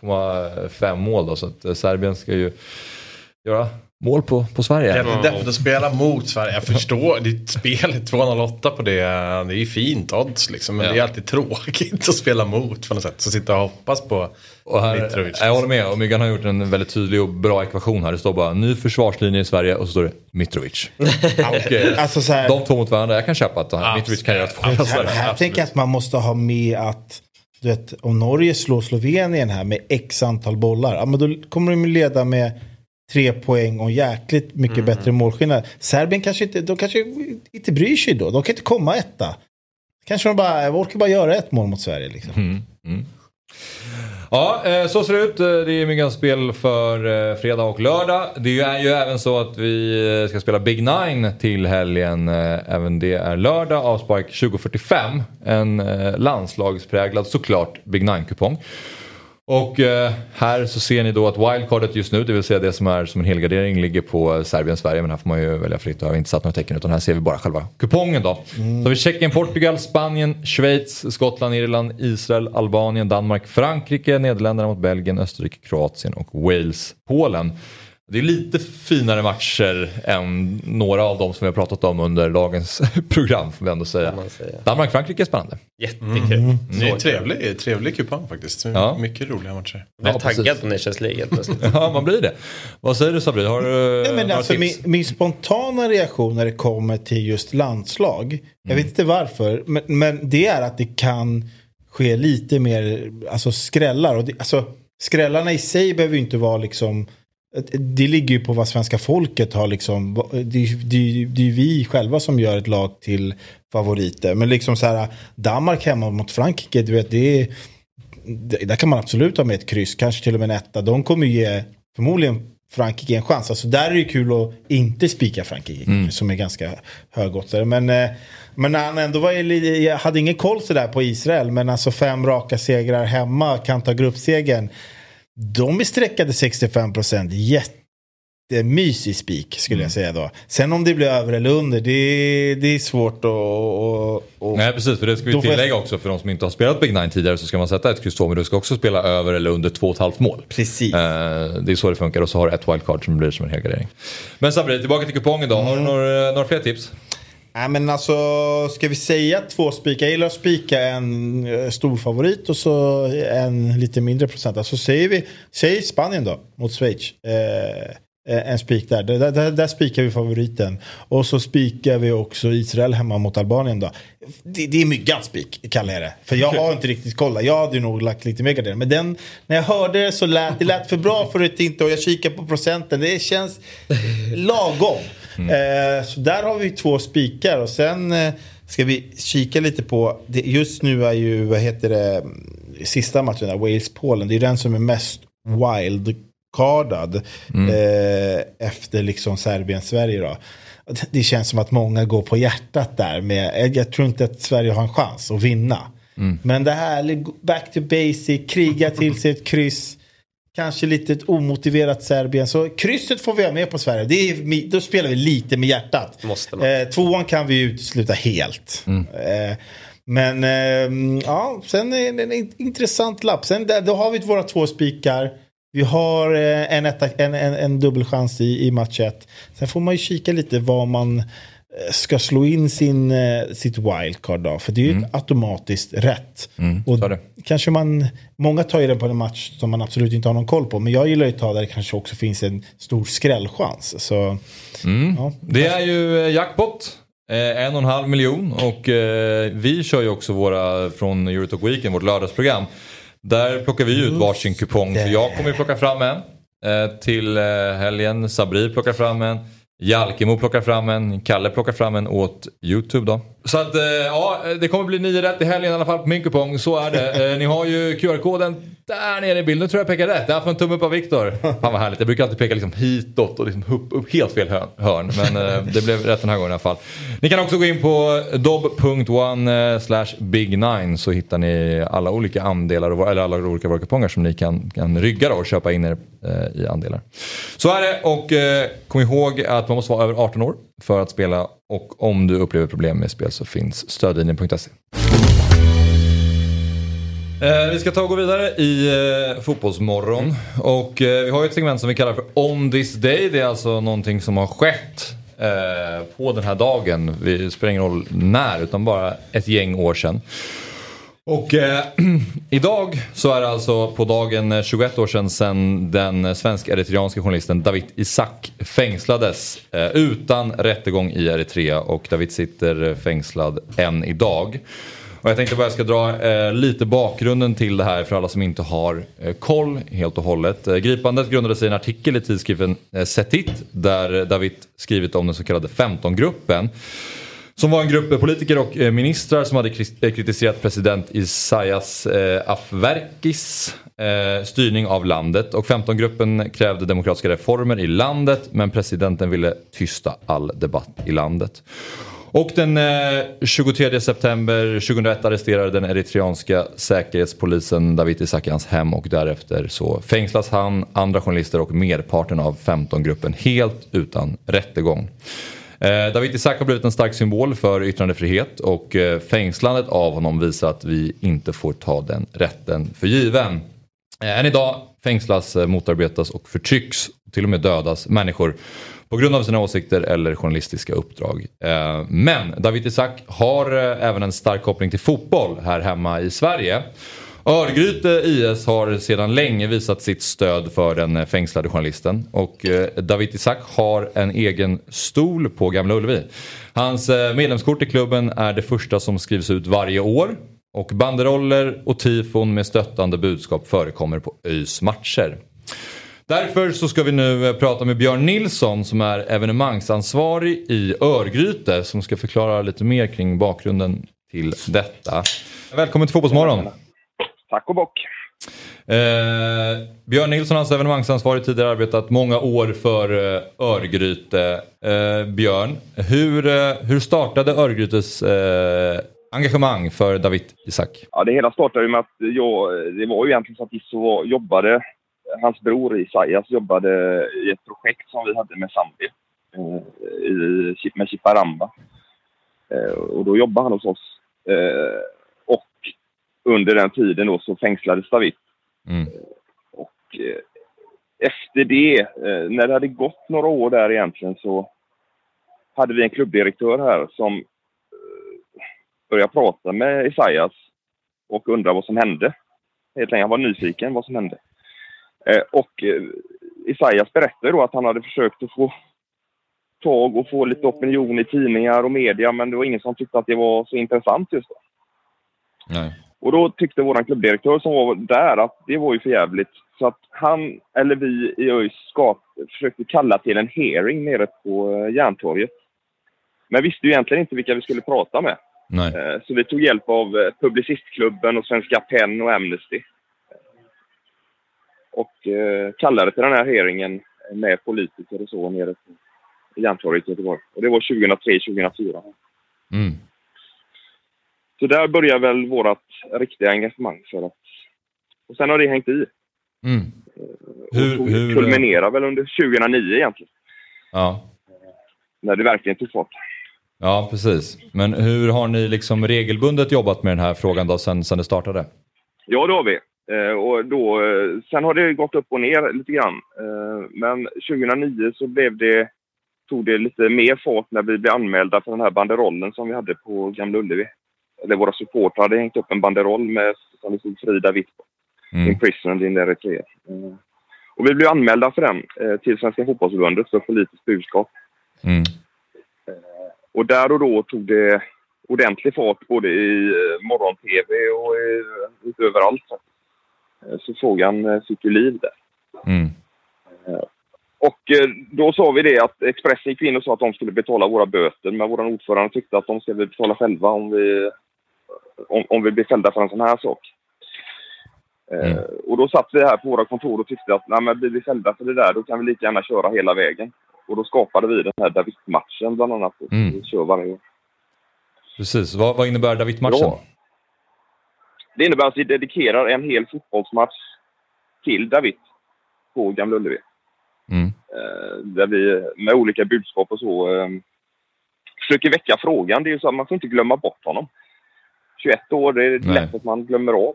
1,5 mål då. Så att eh, Serbien ska ju göra mål på, på Sverige. Jättedeffigt att spela mot Sverige. Jag förstår, ditt spel är 208 på det. Det är ju fint odds liksom. Men Ja. det är alltid tråkigt att spela mot på något sätt. Så sitta och hoppas på Och här, Mitrovic. jag håller med, och Myggan har gjort en väldigt tydlig och bra ekvation här. Det står bara ny försvarslinje i Sverige och så står det Mitrovic. och, Alltså så här, de två mot varandra, jag kan köpa att Absolut. Mitrovic kan göra två här, Sverige. här tänker jag att man måste ha med att du vet, om Norge slår Slovenien här med x antal bollar, ja, men då kommer de leda med tre poäng och jäkligt mycket bättre målskillnad. Serbien kanske inte, de kanske inte bryr sig då. De kan inte komma etta. Kanske de bara, orkar bara göra ett mål mot Sverige. Liksom. Ja, eh, så ser det ut. Eh, Det är Myggans spel för eh, fredag och lördag. Det är ju även så att vi ska spela Big Nine till helgen. Även det är lördag, avspark 20.45. En landslagspräglad såklart Big Nine-kupong. Och eh, här så ser ni då att wildcardet just nu, det vill säga det som är som en helgardering, ligger på Serbien-Sverige. Men här får man ju välja fritt. Jag har inte satt några tecken utan här ser vi bara själva kupongen då. Så har vi Tjeckien, Portugal, Spanien, Schweiz, Skottland, Irland, Israel, Albanien, Danmark, Frankrike, Nederländerna mot Belgien, Österrike, Kroatien och Wales, Polen. Det är lite finare matcher än några av dem som vi har pratat om under dagens program får vi ändå säga. Danmark-Frankrike är spännande. Jättekul. Det är trevlig, trevlig kupong faktiskt. Ja. Mycket roliga matcher. Jag Ja, är taggad precis. på Nations League. Ja, man blir det. Vad säger du Sabri? Har du Nej, men några alltså, min, tips? min spontana reaktion när det kommer till just landslag, jag vet inte varför, men, men det är att det kan ske lite mer alltså, skrällar. Och det, alltså, skrällarna i sig behöver ju inte vara liksom det ligger ju på vad svenska folket har liksom. Det, det, det är ju vi själva som gör ett lag till favoriter. Men liksom så här Danmark hemma mot Frankrike, du vet det är, det- där kan man absolut ha med ett kryss, kanske till och med en etta. De kommer ju ge förmodligen Frankrike en chans. Alltså där är det kul att inte spika Frankrike som är ganska högoddsare. Men, eh, men när han ändå var i, jag hade ingen koll sådär på Israel, men alltså fem raka segrar hemma kan ta gruppsegern. De är sträckade 65 procent. Jättemysig spik skulle jag säga då. Sen om det blir över eller under, det, det är svårt att... Nej precis, för det ska vi får jag- tillägga också för de som inte har spelat Big Nine tidigare så ska man sätta ett kryss 2 men du ska också spela över eller under 2,5 mål. Precis. Eh, det är så det funkar och så har du ett wildcard som blir som en helgardering. Men Sabri, tillbaka till kupongen då. Har du några, några fler tips? Nej men alltså, ska vi säga två spikar? Jag gillar att spika en eh, stor favorit och så en lite mindre procent. Alltså säger vi, säg Spanien då, mot Schweiz. Eh, eh, en spik där. Där, där, där spikar vi favoriten. Och så spikar vi också Israel hemma mot Albanien då. Det, det är myggans spik, kallar jag det. För jag har inte riktigt kollat. Jag hade ju nog lagt lite mer gardering. Men den, när jag hörde det så lät det lät för bra för att inte. Och jag kikar på procenten. Det känns lagom. Eh, så där har vi två spikar. Och sen eh, ska vi kika lite på. Det, just nu är ju, vad heter det, sista matchen Wales-Polen. Det är den som är mest wildcardad. Eh, efter liksom Serbien-Sverige då. Det känns som att många går på hjärtat där. Med, jag tror inte att Sverige har en chans att vinna. Men det här, back to basic, kriga till sig ett kryss. Kanske lite ett omotiverat Serbien. Så krysset får vi ha med på Sverige. Det är, då spelar vi lite med hjärtat. Måste man. Eh, tvåan kan vi utesluta helt. Eh, men eh, ja, sen är det en in- intressant lapp. Sen där, då har vi våra två spikar. Vi har eh, en, etta, en, en, en dubbelchans i, i match ett. Sen får man ju kika lite vad man ska slå in sin, eh, sitt wildcard då. För det är ju automatiskt rätt. och så är det. kanske man, många tar ju den på en match som man absolut inte har någon koll på. Men jag gillar ju att ta där det kanske också finns en stor skrällchans. Så, ja. Det är ju eh, jackpot. Eh, en och en halv miljon och eh, vi kör ju också våra från Eurotalk Weekend, vårt lördagsprogram. Där plockar vi ut varsin kupong. Så jag kommer plocka fram en eh, till eh, helgen. Sabri plockar fram en. Jalkemo plockar fram en, Kalle plockar fram en åt YouTube då. Så att eh, ja, det kommer bli nio rätt i helgen i alla fall på min kupong, så är det. Eh, ni har ju QR-koden där nere i bilden, nu tror jag pekar rätt. Jag får en tumme upp av Viktor. Fan vad härligt, jag brukar alltid peka liksom hitåt och liksom upp, upp helt fel hörn. Men eh, det blev rätt den här gången i alla fall. Ni kan också gå in på dob.one slash big9 så hittar ni alla olika andelar, eller alla olika våra kuponger som ni kan, kan rygga och köpa in er i andelar. Så är det och kom ihåg att man måste vara över 18 år för att spela och om du upplever problem med spel så finns stödlinjen.se. Eh, vi ska ta och gå vidare i eh, Fotbollsmorgon. Och eh, vi har ju ett segment som vi kallar för On this day. Det är alltså någonting som har skett eh, på den här dagen. Det spelar ingen roll när utan bara ett gäng år sedan. Och eh, idag så är det alltså på dagen eh, 21 år sedan, sedan den eh, svensk-eritreanske journalisten David Isak fängslades eh, utan rättegång i Eritrea och David sitter eh, fängslad än idag. Och jag tänkte bara jag ska dra eh, lite bakgrunden till det här för alla som inte har eh, koll helt och hållet. Eh, gripandet grundade sig i en artikel i tidskriften eh, Setit där David skrivit om den så kallade 15-gruppen. Som var en grupp politiker och eh, ministrar som hade eh, kritiserat president Isaias eh, Afwerkis styrning av landet. Och 15-gruppen krävde demokratiska reformer i landet men presidenten ville tysta all debatt i landet. Och den 23 september 2001 arresterade den eritreanska säkerhetspolisen David Isaki hans hem och därefter så fängslas han, andra journalister och merparten av 15-gruppen helt utan rättegång. Eh, David Isak har blivit en stark symbol för yttrandefrihet och eh, fängslandet av honom visar att vi inte får ta den rätten för given. Eh, än idag fängslas, eh, motarbetas och förtrycks, till och med dödas människor på grund av sina åsikter eller journalistiska uppdrag. Eh, men David Isak har eh, även en stark koppling till fotboll här hemma i Sverige. Örgryte IS har sedan länge visat sitt stöd för den eh, fängslade journalisten och eh, David Isak har en egen stol på Gamla Ullevi. Hans eh, medlemskort i klubben är det första som skrivs ut varje år och banderoller och tifon med stöttande budskap förekommer på ÖIS matcher. Därför så ska vi nu prata med Björn Nilsson som är evenemangsansvarig i Örgryte som ska förklara lite mer kring bakgrunden till detta. Välkommen till Fotbollsmorgon! Tack och bock. Eh, Björn Nilsson, alltså evenemangsansvarig, tidigare arbetat många år för eh, Örgryte. Eh, Björn, hur, eh, hur startade Örgrytes eh, engagemang för David Isak? Ja, det hela startade med att jag, det var ju egentligen så att Isso jobbade, hans bror Isaias jobbade i ett projekt som vi hade med Zambia, eh, i, med Chiparamba. Och då jobbade han hos oss. Under den tiden då så fängslades David. Mm. Och eh, efter det, eh, när det hade gått några år där egentligen så hade vi en klubbdirektör här som eh, började prata med Isaias och undrade vad som hände. Helt enkelt, han var nyfiken vad som hände. Och Isaias berättade då att han hade försökt att få tag och få lite opinion i tidningar och media men det var ingen som tyckte att det var så intressant just då. Nej. Och då tyckte vår klubbdirektör som var där att det var ju för jävligt. Så att han, eller vi i ÖIS försökte kalla till en hearing nere på eh, Järntorget. Men visste ju egentligen inte vilka vi skulle prata med. Nej. Eh, så vi tog hjälp av eh, Publicistklubben och Svenska PEN och Amnesty. Och kallade till den här hearingen med politiker och så nere på Järntorget i Göteborg. Och det var 2003-2004. Mm. Så där börjar väl vårt riktiga engagemang. För att, och sen har det hängt i. Mm. Hur, och hur, kulminerar väl under 2009 egentligen. Ja. När det verkligen tog fart. Ja, precis. Men hur har ni liksom regelbundet jobbat med den här frågan då sen, sen det startade? Ja, det har vi. Eh, och då, eh, sen har det gått upp och ner lite grann. Eh, men 2009 så blev det, tog det lite mer fart när vi blev anmälda för den här banderollen som vi hade på Gamla Ullevi eller våra supportrar hade hängt upp en banderoll med, som det stod Frida vitt på. Mm. Imprisoned in Eritrea. Uh, och vi blev anmälda för den uh, till Svenska fotbollsförbundet för politiskt budskap. Mm. Uh, och där och då tog det ordentlig fart både i morgon-tv och i, överallt. Eh, Så frågan eh, fick ju liv där. Mm. Och eh, då sa vi det att Expressen gick in och sa att de skulle betala våra böter. Men vår ordförande tyckte att de ska vi betala själva om vi, om, om vi blir fällda för en sån här sak. Eh, och då satt vi här på våra kontor och tyckte att nej, men blir vi fällda för det där då kan vi lika gärna köra hela vägen. Och då skapade vi den här David-matchen bland annat. Mm. Vi kör varje år. Precis, vad, vad innebär David-matchen? Ja. Det innebär att vi dedikerar en hel fotbollsmatch till David på Gamla Ullevi. Mm. Eh, där vi med olika budskap och så eh, försöker väcka frågan. Det är ju så att man får inte glömma bort honom. 21 år, det är Nej. lätt att man glömmer av.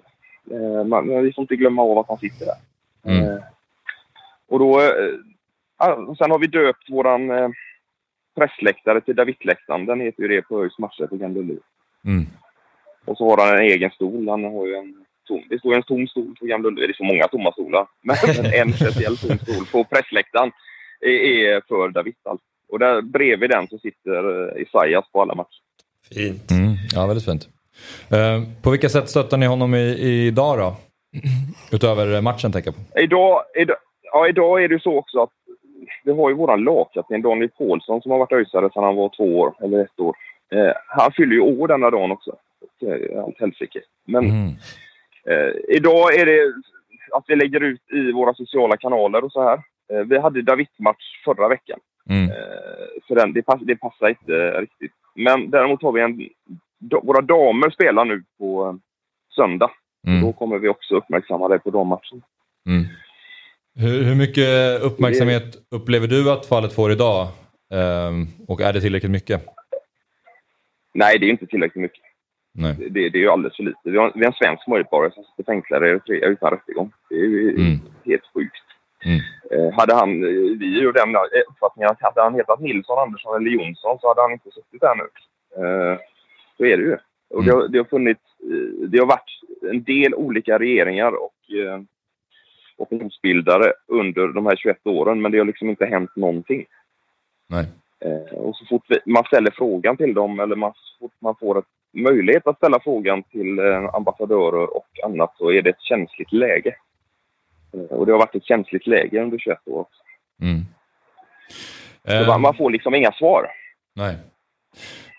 Eh, man, vi får inte glömma av att han sitter där. Mm. Eh, och då... Eh, sen har vi döpt våran pressläktare till Davidläktaren. Den heter ju det på ÖIS matcher på Gamla Ullevi. Mm. Och så har han en egen stol. Han har ju en tom, det står en tom stol på Gamla Ullevi. Det är så många tomma stolar. Men en speciell tom stol på pressläktaren är, för David. alltså. Och där bredvid den så sitter Isaias på alla matcher. Fint. Mm. Ja, väldigt fint. Eh, på vilka sätt stöttar ni honom i, idag då? Utöver matchen tänker jag på. Idag, idag, ja, idag är det så också att vi har ju våran lagkapten Daniel Paulsson som har varit öisare sedan han var två år, eller ett år. Eh, han fyller ju år denna dagen också. Allt helsike. Men Mm. Eh, idag är det att vi lägger ut i våra sociala kanaler och så här. Eh, vi hade David-match förra veckan. Mm. Eh, så den, det, pass, det passar inte riktigt. Men däremot har vi en... Våra damer spelar nu på eh, söndag. Mm. Då kommer vi också uppmärksamma det på dammatchen. Mm. Hur, hur mycket uppmärksamhet upplever du att fallet får idag? Ehm, och är det tillräckligt mycket? Nej, det är inte tillräckligt mycket. Nej. Det, det, det är ju alldeles för lite. Vi har, vi har en svensk medborgare som sitter fängslad i Eritrea utan rättegång. Det är ju Mm. helt sjukt. Mm. Eh, hade han, eh, vi är ju den eh, uppfattningen att hade han hetat Nilsson, Andersson eller Jonsson så hade han inte suttit där nu. Eh, så är det ju. Och det, har, det har funnits, eh, det har varit en del olika regeringar och eh, opinionsbildare under de här 21 åren men det har liksom inte hänt någonting. Nej. Eh, och så fort vi, man ställer frågan till dem eller man, så fort man får ett möjlighet att ställa frågan till eh, ambassadörer och annat så är det ett känsligt läge. Eh, och det har varit ett känsligt läge under 21 år. också. Mm. Ehm, man, man får liksom inga svar. Nej.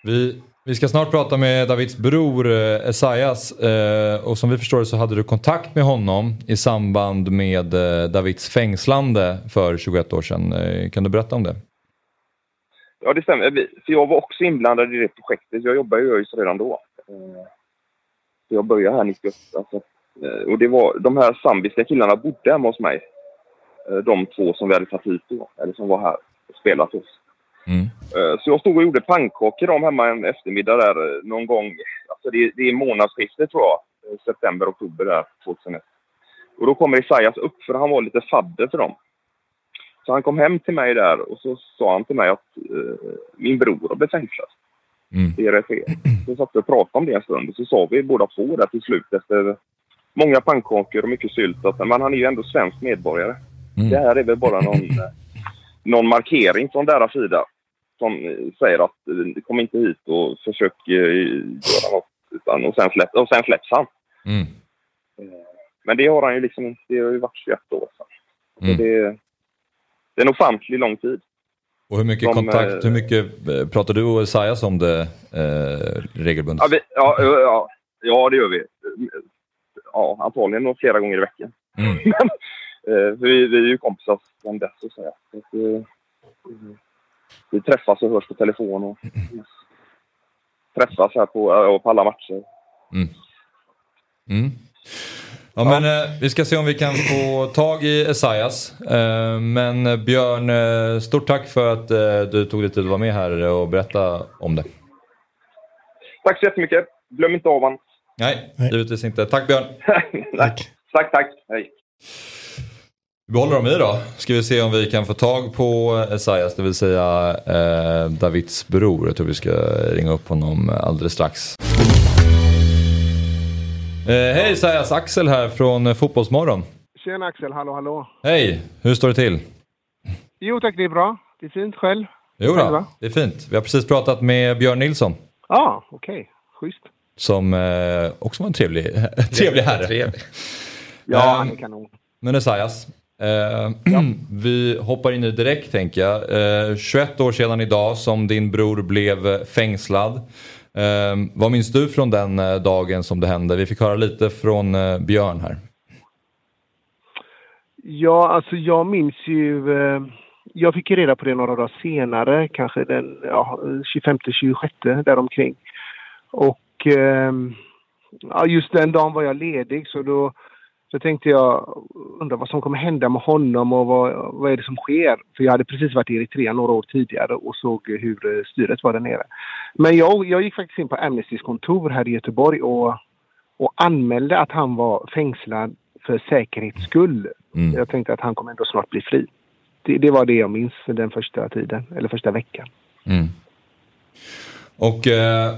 Vi, vi ska snart prata med Davids bror eh, Esaias eh, och som vi förstår det så hade du kontakt med honom i samband med eh, Davids fängslande för 21 år sedan. Kan du berätta om det? Ja, det stämmer. För jag var också inblandad i det projektet. Jag jobbade i ÖIS redan då. Så jag började här 98. Alltså, och det var, de här zambiska killarna bodde hemma hos mig. De två som vi hade tagit hit då, eller som var här och spelat hos. Mm. Eh, Så jag stod och gjorde pannkakor dem hemma en eftermiddag där eh, någon gång. Alltså det, det är månadsskiftet tror jag. Eh, September, oktober där 2001. Och då kommer Isaias upp för han var lite fadder för dem. Så han kom hem till mig där och så sa han till mig att eh, min bror har blivit fängslad Mm. i Eritrea. Så satt vi och pratade om det en stund och så sa vi båda två där till slut efter många pannkakor och mycket sylt att men han är ju ändå svensk medborgare. Mm. Det här är väl bara någon, någon markering från deras sida som eh, säger att eh, kom inte hit och försök eh, göra något. Utan, och, sen släpp, och sen släpps han. Mm. Men det har han ju liksom inte. Det har ju varit 21 år sedan. Så Mm. det, det är en ofantlig lång tid. Och hur mycket De, kontakt, eh, hur mycket eh, pratar du och Esaias om det eh, regelbundet? Ja, vi, ja, ja, ja, det gör vi. Ja, antagligen flera gånger i veckan. Mm. Men, eh, vi, vi är ju kompisar sedan dess, så att säga. Så eh, vi träffas och hörs på telefon och träffas här på, ja, på alla matcher. Mm. Ja, men eh, vi ska se om vi kan få tag i Esaias. Eh, men eh, Björn, eh, stort tack för att eh, du tog dig tid att vara med här och berätta om det. Tack så jättemycket. Glöm inte av honom. Nej, Nej. givetvis inte. Tack Björn. Tack. tack, tack. Hej. Vi behåller dem i då. Ska vi se om vi kan få tag på Esaias, det vill säga eh, Davids bror. Jag tror vi ska ringa upp honom alldeles strax. Eh, hej Esaias, Axel här från eh, Fotbollsmorgon. Tjena Axel, hallå hallå. Hej, hur står det till? Jo tack, det är bra. Det är fint själv. Jo då, det är fint. Vi har precis pratat med Björn Nilsson. Ja, ah, okej. Schysst. Som eh, också var en trevlig, trevlig herre. Trevlig. Ja, han är kanon. Men Esaias, eh, vi hoppar in nu direkt tänker jag. Eh, 21 år sedan idag som din bror blev fängslad. Eh, vad minns du från den eh, dagen som det hände? Vi fick höra lite från eh, Björn här. Ja, alltså jag minns ju... Eh, jag fick ju reda på det några dagar senare, kanske den ja, 25-26 däromkring. Och eh, ja, just den dagen var jag ledig så då, då tänkte jag undra vad som kommer hända med honom och vad, vad är det som sker? För jag hade precis varit i Eritrea några år tidigare och såg hur eh, styret var där nere. Men jag, jag gick faktiskt in på Amnestys kontor här i Göteborg och, och anmälde att han var fängslad för säkerhets skull. Mm. Jag tänkte att han kommer ändå snart bli fri. Det, det var det jag minns den första tiden, eller första veckan. Mm. Och eh,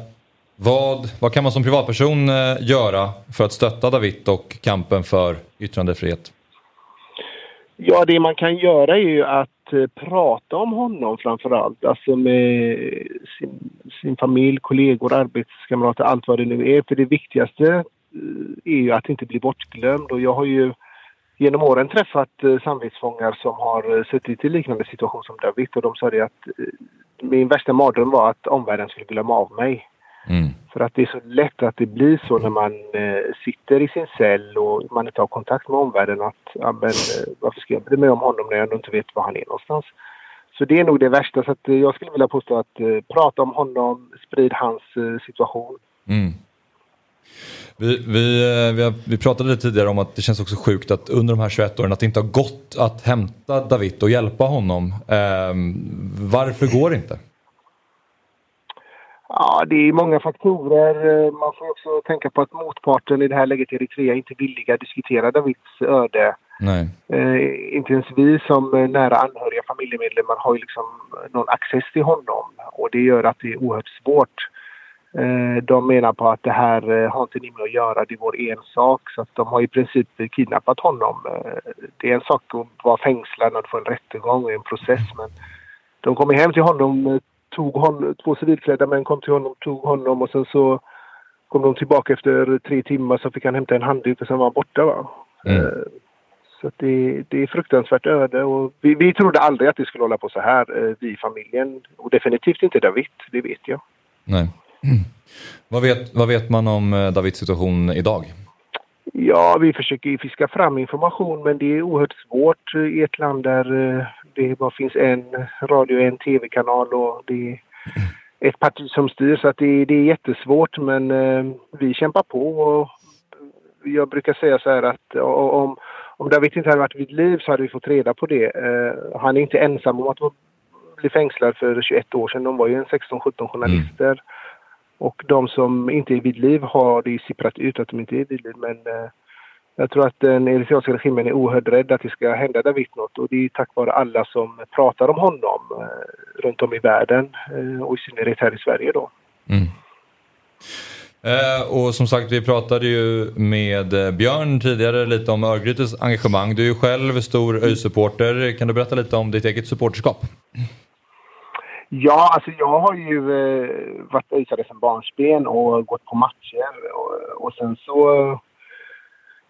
vad, vad kan man som privatperson eh, göra för att stötta David och kampen för yttrandefrihet? Ja, det man kan göra är ju att eh, prata om honom framför allt. Alltså med sin, sin familj, kollegor, arbetskamrater, allt vad det nu är. För det viktigaste eh, är ju att inte bli bortglömd. Och jag har ju genom åren träffat samvetsfångar som har suttit i liknande situation som David och de sa det att min värsta mardröm var att omvärlden skulle glömma av mig. Mm. För att det är så lätt att det blir så när man eh, sitter i sin cell och man inte har kontakt med omvärlden att ja, men, eh, varför ska jag bry mig om honom när jag ändå inte vet var han är någonstans. Så det är nog det värsta. Så att, eh, jag skulle vilja påstå att eh, prata om honom, sprid hans eh, situation. Mm. Vi, vi, eh, vi, har, vi pratade lite tidigare om att det känns också sjukt att under de här 21 åren att det inte har gått att hämta David och hjälpa honom. Ehm, varför går det inte? Ja, det är många faktorer. Eh, Man får också tänka på att motparten i det här läget, Eritrea, inte villiga att diskutera Davids öde. Nej. Eh, inte ens vi som eh, nära anhöriga familjemedlemmar har ju liksom någon access till honom och det gör att det är oerhört svårt. Eh, de menar på att det här eh, har inte ni med att göra, det är vår ensak. Så att de har i princip kidnappat honom. Det är en sak att vara fängslad du får en rättegång och en process men de kom hem till honom, tog honom, två civilklädda män kom till honom, tog honom och sen så kom de tillbaka efter tre timmar så fick han hämta en handduk och sen var han borta. Va? Mm. Eh, så det, det är fruktansvärt öde och vi, vi trodde aldrig att det skulle hålla på så här, eh, vi i familjen. Och definitivt inte David, det vet jag. Nej. Vad, vet, vad vet man om eh, Davids situation idag? Ja, vi försöker fiska fram information men det är oerhört svårt i ett land där det bara finns en radio och en tv-kanal och det är ett parti som styr så att det, det är jättesvårt men eh, vi kämpar på och jag brukar säga så här att om, om David inte hade varit vid liv så hade vi fått reda på det. Eh, han är inte ensam om att bli fängslad för 21 år sedan. De var ju en 16-17 journalister. Och de som inte är vid liv har det sipprat ut att de inte är vid liv. Men eh, jag tror att den eritreanska regimen är oerhört rädd att det ska hända David något. Och det är tack vare alla som pratar om honom eh, runt om i världen. Eh, och i synnerhet här i Sverige då. Mm. Eh, och som sagt, vi pratade ju med Björn tidigare lite om Örgrytes engagemang. Du är ju själv stor ÖIS-supporter. Kan du berätta lite om ditt eget supporterskap? Ja, alltså jag har ju varit öisare sedan barnsben och gått på matcher. Och, och sen så,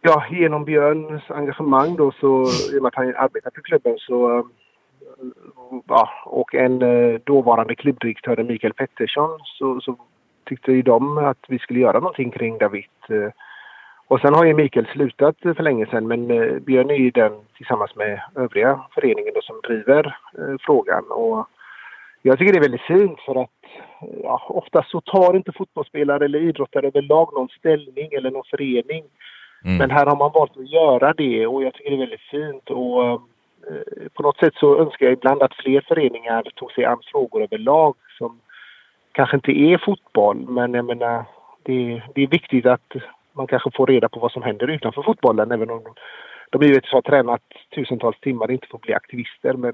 ja, genom Björns engagemang då så, i och med att han arbetar för klubben så, eh, ja, och en eh, dåvarande klubbdirektör, Mikael Pettersson, så, så tyckte ju de att vi skulle göra någonting kring David. Eh. Och sen har ju Mikael slutat för länge sedan men Björn är ju den tillsammans med övriga föreningen då, som driver eh, frågan. Och jag tycker det är väldigt fint för att ja, oftast så tar inte fotbollsspelare eller idrottare överlag någon ställning eller någon förening. Mm. Men här har man valt att göra det och jag tycker det är väldigt fint. Och, eh, på något sätt så önskar jag ibland att fler föreningar tog sig an frågor överlag som kanske inte är fotboll. Men jag menar, det, det är viktigt att man kanske får reda på vad som händer utanför fotbollen. Även om de, de givetvis har tränat tusentals timmar och inte får bli aktivister. Men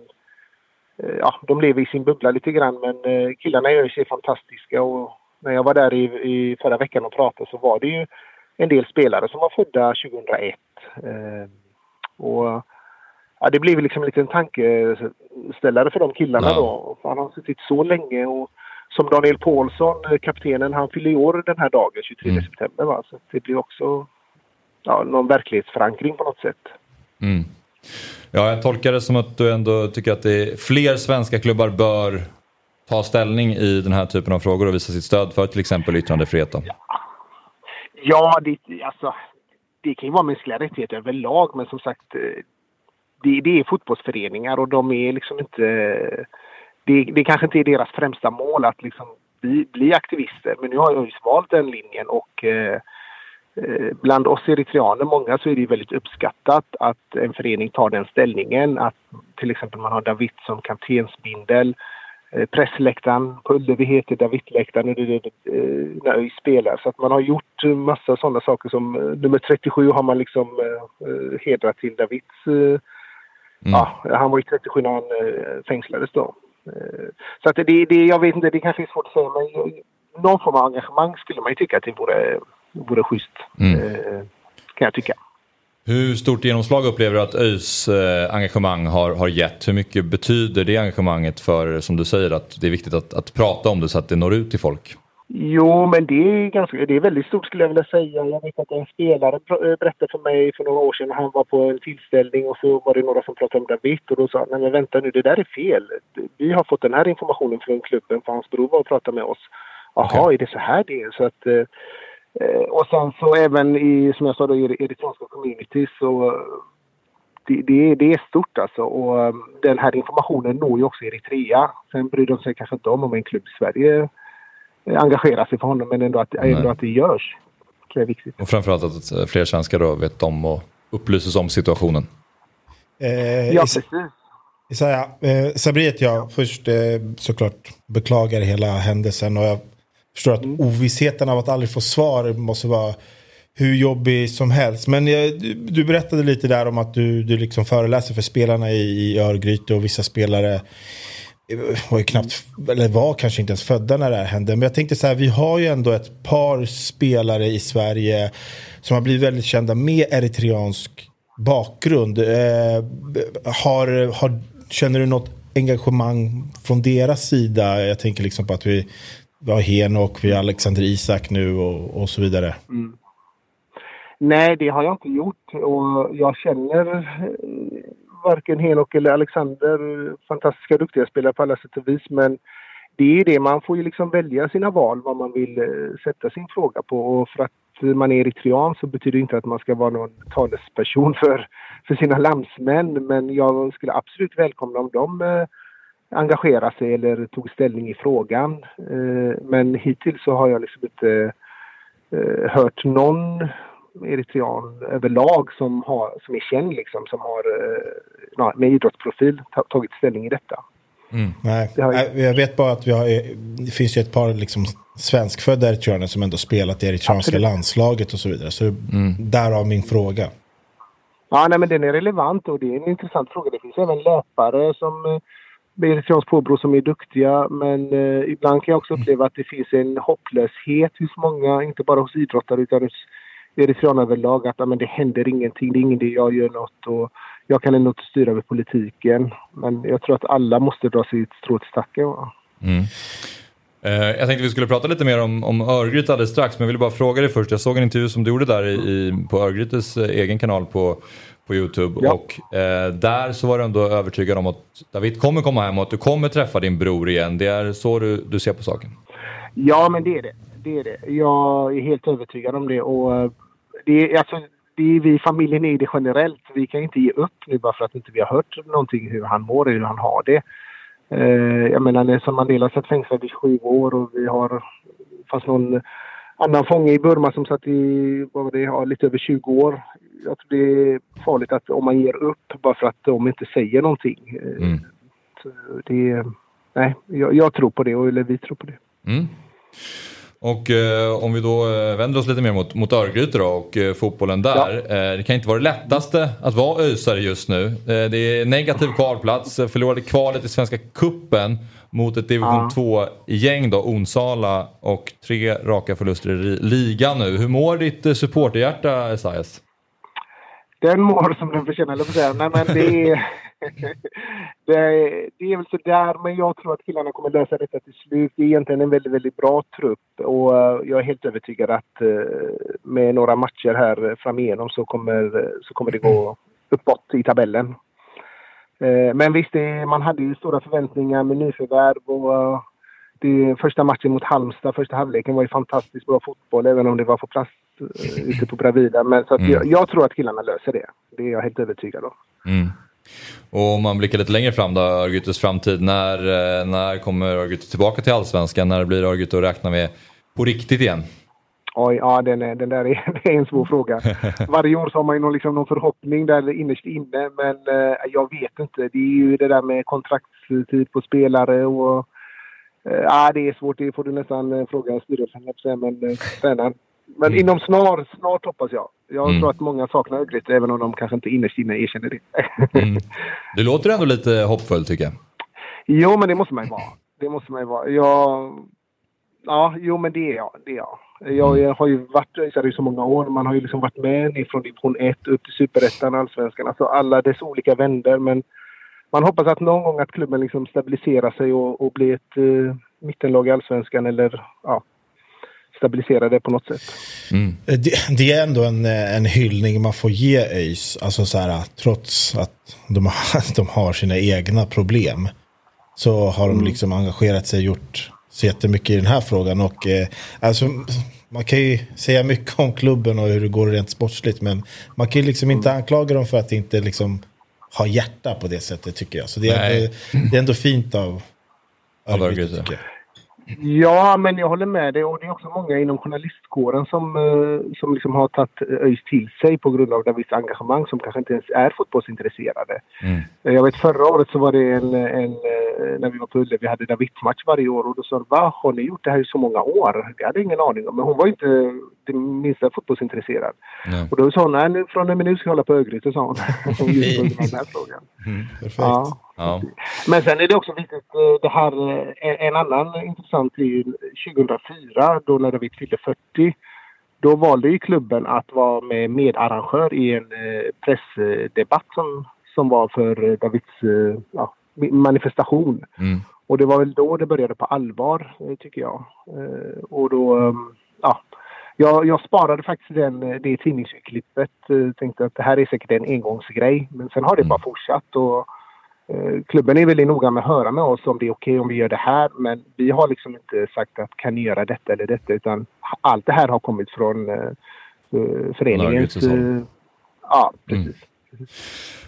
eh, ja, de lever i sin bubbla lite grann. Men eh, killarna gör sig fantastiska. Och när jag var där i, i förra veckan och pratade så var det ju en del spelare som var födda 2001. Eh, och ja, det blev liksom en liten tankeställare för de killarna Ja. då. Han har suttit så länge och som Daniel Paulsson, eh, kaptenen, han fyller i år den här dagen, 23 Mm. september. Va? Så det blir också ja, någon verklighetsförankring på något sätt. Mm. Ja, jag tolkar det som att du ändå tycker att det fler svenska klubbar bör ta ställning i den här typen av frågor och visa sitt stöd för till exempel yttrandefrihet. Då. Ja, det, alltså, det kan ju vara mänskliga rättigheter överlag men som sagt eh, det, det är fotbollsföreningar och de är liksom inte... Det, det kanske inte är deras främsta mål att liksom bli, bli aktivister men nu har jag ju valt den linjen och eh, eh bland oss eritreaner, många, så är det väldigt uppskattat att en förening tar den ställningen. Att till exempel man har David som kaptensbindel. Eh, pressläktaren på Ullevi heter Davidläktaren när vi spelar. Så att man har gjort massa sådana saker som nummer 37 har man liksom hedrat till Davids Mm. Ja, han var ju 37 när han eh, fängslades då. Eh, så att det, det, jag vet inte, det kanske är svårt att säga men någon form av engagemang skulle man ju tycka att det vore, vore schysst. Mm. Eh, kan jag tycka. Hur stort genomslag upplever du att ÖIS eh, engagemang har, har gett? Hur mycket betyder det engagemanget för, som du säger, att det är viktigt att, att prata om det så att det når ut till folk? Jo, men det är, ganska, det är väldigt stort skulle jag vilja säga. Jag vet att en spelare eh, berättade för mig för några år sedan. Han var på en tillställning och så var det några som pratade om David och då sa nej men vänta nu, det där är fel. Vi har fått den här informationen från klubben för hans bror var och pratade med oss. Jaha, okay. är det så här det är? Så att, eh, och sen så även i, som jag sa då, i eritreanska community så det, det, det, är stort alltså och den här informationen når ju också Eritrea. Sen bryr de sig kanske inte om om en klubb i Sverige engagera sig för honom men ändå att, ändå att det görs. Det är viktigt. Och framförallt att fler svenskar då vet om och upplyses om situationen. Eh, ja, precis. Isaiah, eh, Sabri jag först eh, såklart beklagar hela händelsen och jag förstår att mm. ovissheten av att aldrig få svar måste vara hur jobbig som helst. Men jag, du, du, berättade lite där om att du, du liksom föreläser för spelarna i, i Örgryte och vissa spelare var ju knappt, eller var kanske inte ens födda när det här hände. Men jag tänkte så här, vi har ju ändå ett par spelare i Sverige som har blivit väldigt kända med eritreansk bakgrund. Eh, har, har, känner du något engagemang från deras sida? Jag tänker liksom på att vi, vi har Henok, vi har Alexander Isak nu och, och så vidare. Mm. Nej, det har jag inte gjort och jag känner eh, varken Henok eller Alexander fantastiska duktiga spelare på alla sätt och vis men det är det, man får ju liksom välja sina val vad man vill eh, sätta sin fråga på och för att man är eritrean så betyder det inte att man ska vara någon talesperson för, för sina landsmän men jag skulle absolut välkomna om de eh, eh, engagerar sig eller tog ställning i frågan. Eh, men hittills så har jag liksom inte hört någon eritrean överlag som, har, som är känd liksom, som har eh, med idrottsprofil tagit ställning i detta. Mm. Nej. Jag... jag vet bara att vi har, det finns ju ett par liksom svenskfödda eritreaner som ändå spelat i eritreanska landslaget och så vidare. Så mm. därav min fråga. Ja, nej, men den är relevant och det är en intressant fråga. Det finns även löpare som med eritreanskt påbrå som är duktiga men eh, ibland kan jag också uppleva att det finns en hopplöshet hos många, inte bara hos idrottare utan hos eritreaner överlag att men det händer ingenting, det är ingen idé jag gör något och jag kan ändå inte styra över politiken. Men jag tror att alla måste dra sitt strå till stacken. Mm. Eh, jag tänkte vi skulle prata lite mer om, om Örgryte alldeles strax men jag ville bara fråga dig först. Jag såg en intervju som du gjorde där i, i på Örgrytes eh, egen kanal på, på Youtube ja. och eh, där så var du ändå övertygad om att David kommer komma hem och att du kommer träffa din bror igen. Det är så du, du ser på saken? Ja men det är det det är det. Jag är helt övertygad om det. Och eh, det är, alltså, det är vi familjen är det generellt. Vi kan inte ge upp nu bara för att inte vi har hört någonting hur han mår eller hur han har det. Eh, jag menar Nelson Mandela satt fängslad i sju år och vi har fast någon annan fånge i Burma som satt i vad var det, ja, lite över 20 år. Jag tror det är farligt att om man ger upp bara för att de inte säger någonting. Eh, mm. det, nej, jag, jag, tror på det, eller vi tror på det. Mm. Och eh, om vi då eh, vänder oss lite mer mot, mot Örgryte då och eh, fotbollen där. Ja. Eh, det kan inte vara det lättaste att vara ösare just nu. Eh, det är negativ kvalplats, förlorade kvalet i Svenska Kuppen mot ett division 2-gäng då, Onsala och tre raka förluster i ligan nu. Hur mår ditt supporterhjärta Esaias? Den mår som den förtjänar, eller säga. Nej men det är... det, är, det är väl sådär, men jag tror att killarna kommer lösa detta till slut. Det är egentligen en väldigt, väldigt bra trupp och uh, jag är helt övertygad att uh, med några matcher här framigenom så kommer, så kommer det gå uppåt i tabellen. Uh, men visst, man hade ju stora förväntningar med nyförvärv och det, första matchen mot Halmstad, första halvleken var ju fantastiskt bra fotboll även om det var på plats ute på Bravida. Men så mm. jag, jag, tror att killarna löser det. Det är jag helt övertygad om. Mm. Och om man blickar lite längre fram då, Örgrytes framtid. När, eh, när kommer Örgryte tillbaka till Allsvenskan? När blir Örgryte att räkna med på riktigt igen? Oj, ja den, är, den där är, är en svår fråga. Varje år så har man ju någon, liksom, någon förhoppning där innerst inne, men eh, jag vet inte. Det är ju det där med kontraktstid på spelare och... Eh, ja, det är svårt. Det får du nästan eh, fråga styrelsen, men eh, tränaren. Men mm. inom snar, snart hoppas jag. Jag mm. tror att många saknar Örgryte även om de kanske inte innerst inne erkänner det. mm. Du låter ändå lite hoppfull tycker jag. Jo, men det måste man ju vara. Det måste man ju vara. Jag... Ja, jo men det är jag. Det är jag. Jag, jag har ju varit i så många år. Man har ju liksom varit med från division 1 upp till superettan, allsvenskan. Alltså alla dess olika vänder. Men man hoppas att någon gång att klubben liksom stabiliserar sig och, och blir ett uh, mittenlag i allsvenskan eller ja, stabilisera det på något sätt. Mm. Det, det, är ändå en, en hyllning man får ge ÖIS. Alltså så här, trots att de har, de har sina egna problem. Så har de mm. liksom engagerat sig och gjort så jättemycket i den här frågan. Och, eh, alltså, man kan ju säga mycket om klubben och hur det går rent sportsligt. Men man kan ju liksom inte mm. anklaga dem för att inte liksom ha hjärta på det sättet tycker jag. Så det är, ändå, det är ändå fint av Örgryte. Ja, men jag håller med dig. Och det är också många inom journalistkåren som, eh, som liksom har tagit ÖIS till sig på grund av Davids engagemang som kanske inte ens är fotbollsintresserade. Mm. Jag vet förra året så var det en, en eh, när vi var på Ullevi, vi hade Davids-match varje år och då sa de va, har ni gjort det här i så många år? Det hade ingen aning om. Men hon var inte det minsta fotbollsintresserad. Nej. Och då sa hon, nej nu, från och med nu ska jag hålla på Örgryte, sa hon. Just på den här frågan. Mm, perfekt. Ja. Ja. Men sen är det också viktigt, det här, en annan intressant är ju 2004 då när David fyllde 40. Då valde ju klubben att vara med medarrangör i en pressdebatt som, som var för Davids ja, manifestation. Mm. Och det var väl då det började på allvar, tycker jag. Och då, ja, jag, jag, sparade faktiskt den, det tidningsklippet. Tänkte att det här är säkert en engångsgrej. Men sen har det mm. bara fortsatt. Och, Eh, klubben är väldigt noga med att höra med oss om det är okej okay om vi gör det här. Men vi har liksom inte sagt att kan ni göra detta eller detta. Utan allt det här har kommit från uh, föreningens... Uh, ja, precis. Mm.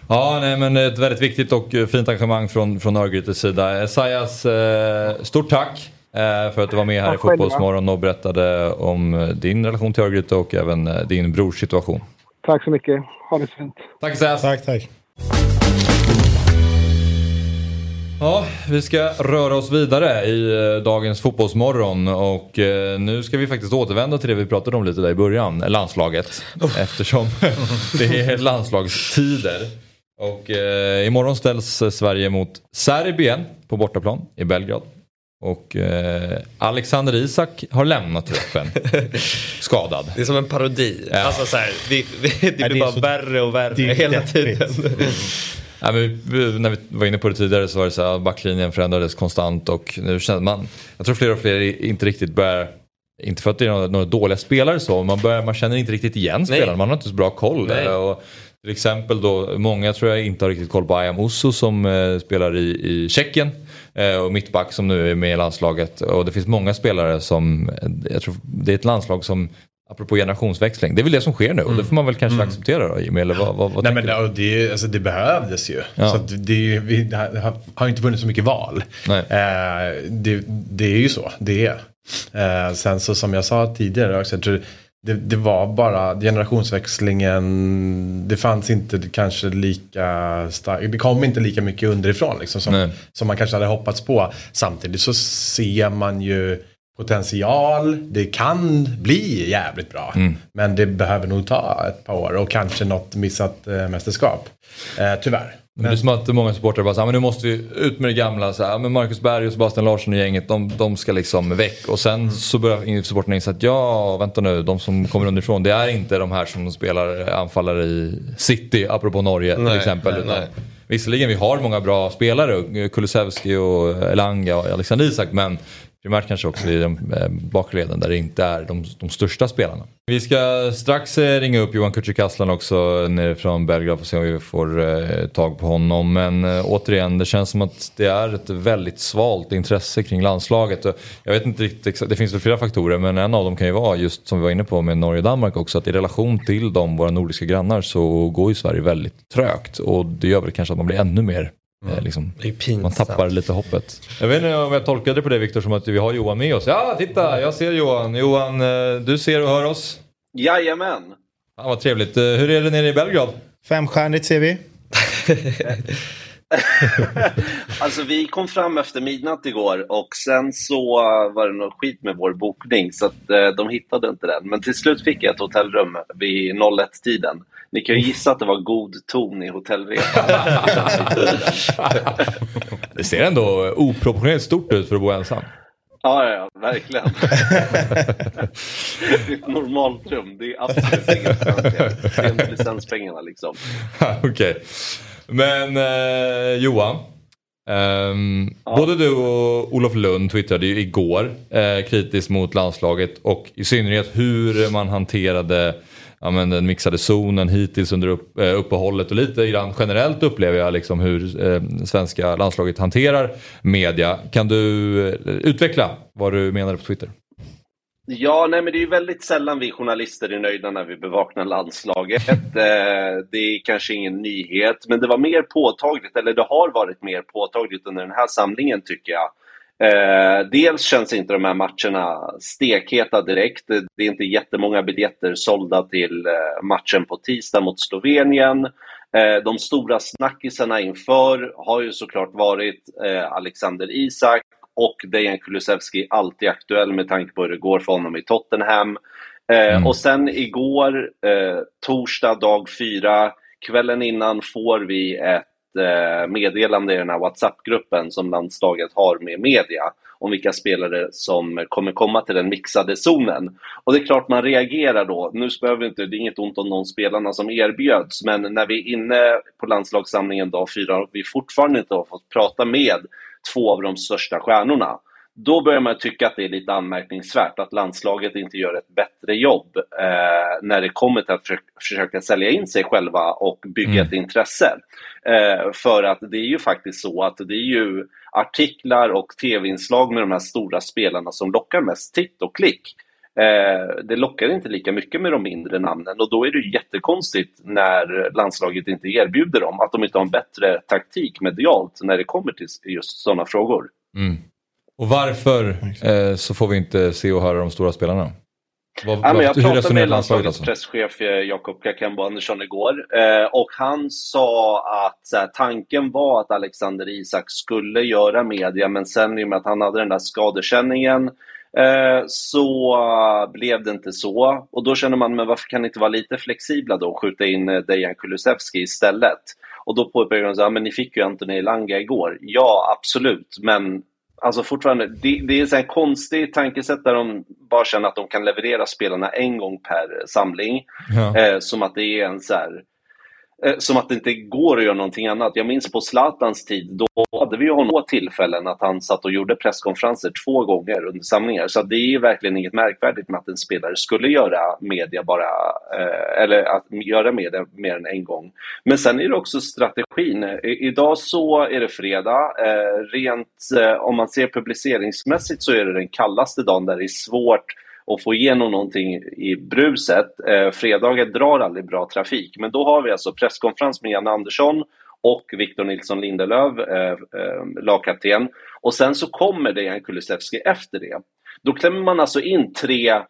Ja, nej, men ett väldigt viktigt och fint engagemang från, från Örgrytes sida. Esaias, eh, stort tack eh, för att du var med här tack i Fotbollsmorgon och berättade om din relation till Örgryte och även din brors situation. Tack så mycket. Ha det så fint. Tack Esaias. Tack, tack. Ja, vi ska röra oss vidare i eh, dagens fotbollsmorgon och eh, nu ska vi faktiskt återvända till det vi pratade om lite där i början, landslaget. Eftersom det är landslagstider. Och eh, imorgon ställs Sverige mot Serbien på bortaplan i Belgrad. Och eh, Alexander Isak har lämnat truppen skadad. Det är som en parodi. Ja. Alltså, så här, det, det, det blir bara så, värre och värre hela tiden. Ja, men vi, när vi var inne på det tidigare så var det så att backlinjen förändrades konstant och nu känner man, jag tror fler och fler inte riktigt börjar inte för att det är några, några dåliga spelare så, man, börjar, man känner inte riktigt igen spelarna, man har inte så bra koll. Och till exempel då, många tror jag inte har riktigt koll på Ayam Osso som eh, spelar i, i Tjeckien. Eh, och mittback som nu är med i landslaget. Och det finns många spelare som, jag tror det är ett landslag som Apropå generationsväxling, det är väl det som sker nu och det mm. får man väl kanske mm. acceptera då Jimmy? Eller vad, vad, vad Nej men det, det, alltså, det behövdes ju. Ja. Så det, vi, det har, har inte funnits så mycket val. Eh, det, det, är ju så, det är. Eh, sen så som jag sa tidigare också, jag tror det, det, var bara generationsväxlingen, det fanns inte kanske lika starkt, det kom inte lika mycket underifrån liksom, som, som man kanske hade hoppats på. Samtidigt så ser man ju potential. Det kan bli jävligt bra. Mm. Men det behöver nog ta ett par år och kanske något missat äh, mästerskap. Eh, tyvärr. Men det är som att många supportrar bara så men nu måste vi ut med det gamla. Så här, men Marcus Berg och Sebastian Larsson och gänget, de, de ska liksom väck. Och sen mm. så börjar supportrarna inse att ja, vänta nu, de som kommer underifrån, det är inte de här som spelar anfallare i City, apropå Norge nej, till exempel. Nej, nej. Visserligen vi har många bra spelare, Kulusevski och Elanga och Alexander Isak men Primärt kanske också i de bakre bakleden där det inte är de, de största spelarna. Vi ska strax eh, ringa upp Johan Kücükaslan också eh, nere från Belgrad och se om vi får tag på honom. Men återigen, det känns som att det är ett väldigt svalt intresse kring landslaget. Jag vet inte riktigt, det finns väl flera faktorer men en av dem kan ju vara just som vi var inne på med Norge och Danmark också att i relation till de, våra nordiska grannar så går ju Sverige väldigt trögt och det gör väl kanske att man blir ännu mer Mm. Liksom, man tappar lite hoppet. Jag vet inte om jag tolkade det på det Viktor som att vi har Johan med oss. Ja, titta, jag ser Johan. Johan, eh, du ser och hör oss? Jajamän. Ja, vad trevligt. Eh, hur är det nere i Belgrad? Femstjärnigt ser vi. alltså vi kom fram efter midnatt igår och sen så var det något skit med vår bokning så att eh, de hittade inte den. Men till slut fick jag ett hotellrum vid 01-tiden. Ni kan ju gissa att det var god ton i hotellresan. det ser ändå oproportionerligt stort ut för att bo ensam. Ja, ja, verkligen. normalt rum, det är absolut inget Det är inte licenspengarna liksom. Okej. Okay. Men eh, Johan. Um, ja. Både du och Olof Lund twittrade ju igår eh, kritiskt mot landslaget och i synnerhet hur man hanterade ja, men den mixade zonen hittills under upp, eh, uppehållet och lite grann generellt upplever jag liksom hur eh, svenska landslaget hanterar media. Kan du eh, utveckla vad du menade på Twitter? Ja, nej, men det är väldigt sällan vi journalister är nöjda när vi bevakar landslaget. det är kanske ingen nyhet, men det var mer påtagligt, eller det har varit mer påtagligt under den här samlingen tycker jag. Eh, dels känns inte de här matcherna stekheta direkt. Det är inte jättemånga biljetter sålda till eh, matchen på tisdag mot Slovenien. Eh, de stora snackisarna inför har ju såklart varit eh, Alexander Isak och Dejan Kulusevski, alltid aktuell med tanke på hur det går för honom i Tottenham. Eh, mm. Och sen igår, eh, torsdag dag fyra, kvällen innan får vi ett Eh, meddelande i den här WhatsApp-gruppen som landslaget har med media om vilka spelare som kommer komma till den mixade zonen. Och det är klart man reagerar då. Nu behöver inte, det är inget ont om de spelarna som erbjöds, men när vi är inne på landslagssamlingen dag fyra och vi fortfarande inte har fått prata med två av de största stjärnorna, då börjar man tycka att det är lite anmärkningsvärt att landslaget inte gör ett bättre jobb eh, när det kommer till att försöka, försöka sälja in sig själva och bygga mm. ett intresse. Eh, för att det är ju faktiskt så att det är ju artiklar och tv-inslag med de här stora spelarna som lockar mest titt och klick. Eh, det lockar inte lika mycket med de mindre namnen och då är det jättekonstigt när landslaget inte erbjuder dem, att de inte har en bättre taktik medialt när det kommer till just sådana frågor. Mm. Och varför eh, så får vi inte se och höra de stora spelarna? Vad, ja, men jag pratade med landslagets alltså? presschef eh, Jakob Kakembo Andersson igår eh, och han sa att här, tanken var att Alexander Isak skulle göra media men sen i och med att han hade den där skadekänningen så blev det inte så. Och då känner man, men varför kan ni inte vara lite flexibla då och skjuta in eh, Dejan Kulusevski istället? Och då påpekar de så här, men ni fick ju Anthony Elanga igår. Ja, absolut, men Alltså fortfarande, det, det är en konstig tankesätt där de bara känner att de kan leverera spelarna en gång per samling. Ja. Eh, som att det är en så här, Eh, Eh, som att det inte går att göra någonting annat. Jag minns på Zlatans tid, då hade vi ju honom på tillfällen att han satt och gjorde presskonferenser två gånger under samlingar. Så det är verkligen inget märkvärdigt med att en spelare skulle göra media bara, eh, eller att göra media mer än en gång. Men sen är det också strategin. I, idag så är det fredag. Eh, rent om man ser publiceringsmässigt så är det den kallaste dagen där det är svårt och få igenom någonting i bruset. Eh, fredagar drar aldrig bra trafik, men då har vi alltså presskonferens med Jan Andersson och Victor Nilsson Lindelöf, eh, eh, lagkapten. Och sen så kommer Dejan Kulusevski efter det. Då klämmer man alltså in tre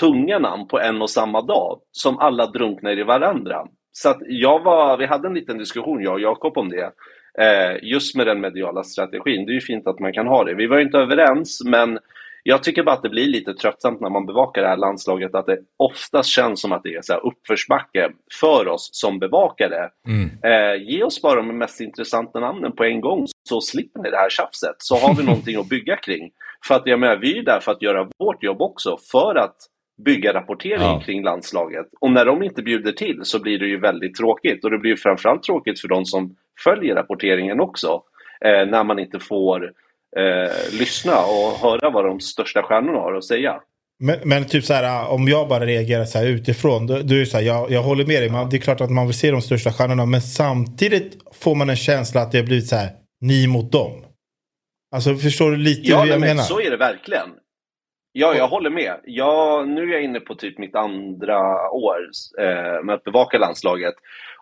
tunga namn på en och samma dag, som alla drunknar i varandra. Så att jag var, vi hade en liten diskussion, jag och Jakob, om det. Eh, just med den mediala strategin. Det är ju fint att man kan ha det. Vi var inte överens, men jag tycker bara att det blir lite tröttsamt när man bevakar det här landslaget att det oftast känns som att det är så här uppförsbacke för oss som bevakare. Mm. Eh, ge oss bara de mest intressanta namnen på en gång så slipper ni det här tjafset. Så har vi någonting att bygga kring. För att jag menar, vi är där för att göra vårt jobb också, för att bygga rapportering ja. kring landslaget. Och när de inte bjuder till så blir det ju väldigt tråkigt. Och det blir framförallt tråkigt för de som följer rapporteringen också. Eh, när man inte får eh, lyssna och höra vad de största stjärnorna har att säga. Men, men, typ så här, om jag bara reagerar så här utifrån, då, då är så här, jag, jag håller med dig. Man, det är klart att man vill se de största stjärnorna, men samtidigt får man en känsla att det har blivit så här, ni mot dem. Alltså förstår du lite ja, hur jag men menar? Så är det verkligen. Ja, jag håller med. Jag, nu är jag inne på typ mitt andra år eh, med att bevaka landslaget.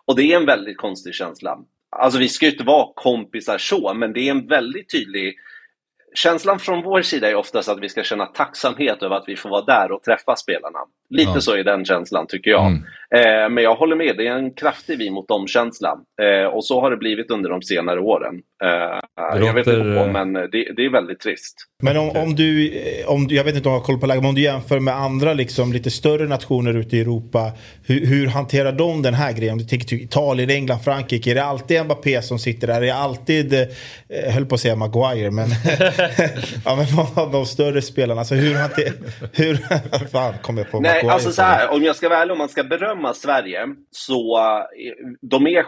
Och det är en väldigt konstig känsla. Alltså vi ska ju inte vara kompisar så, men det är en väldigt tydlig känslan från vår sida är oftast att vi ska känna tacksamhet över att vi får vara där och träffa spelarna. Lite ja. så är den känslan tycker jag. Mm. Eh, men jag håller med, det är en kraftig vi mot dem-känsla. Eh, och så har det blivit under de senare åren. Eh, låter... Jag vet inte på, men det, det, är väldigt trist. Men om, om, du, om jag vet inte om du har koll på läget, men om du jämför med andra liksom, lite större nationer ute i Europa. Hur, hur hanterar de den här grejen? Om du tänker till Italien, England, Frankrike. Är det alltid Mbappé som sitter där? Är det alltid, eh, jag höll på att säga Maguire, men, ja, men någon av de större spelarna. Alltså hur hanterar, hur, fan kom jag på Nej, Maguire? Alltså så här, om jag ska vara ärlig, om man ska berömma Sverige, så eh, de är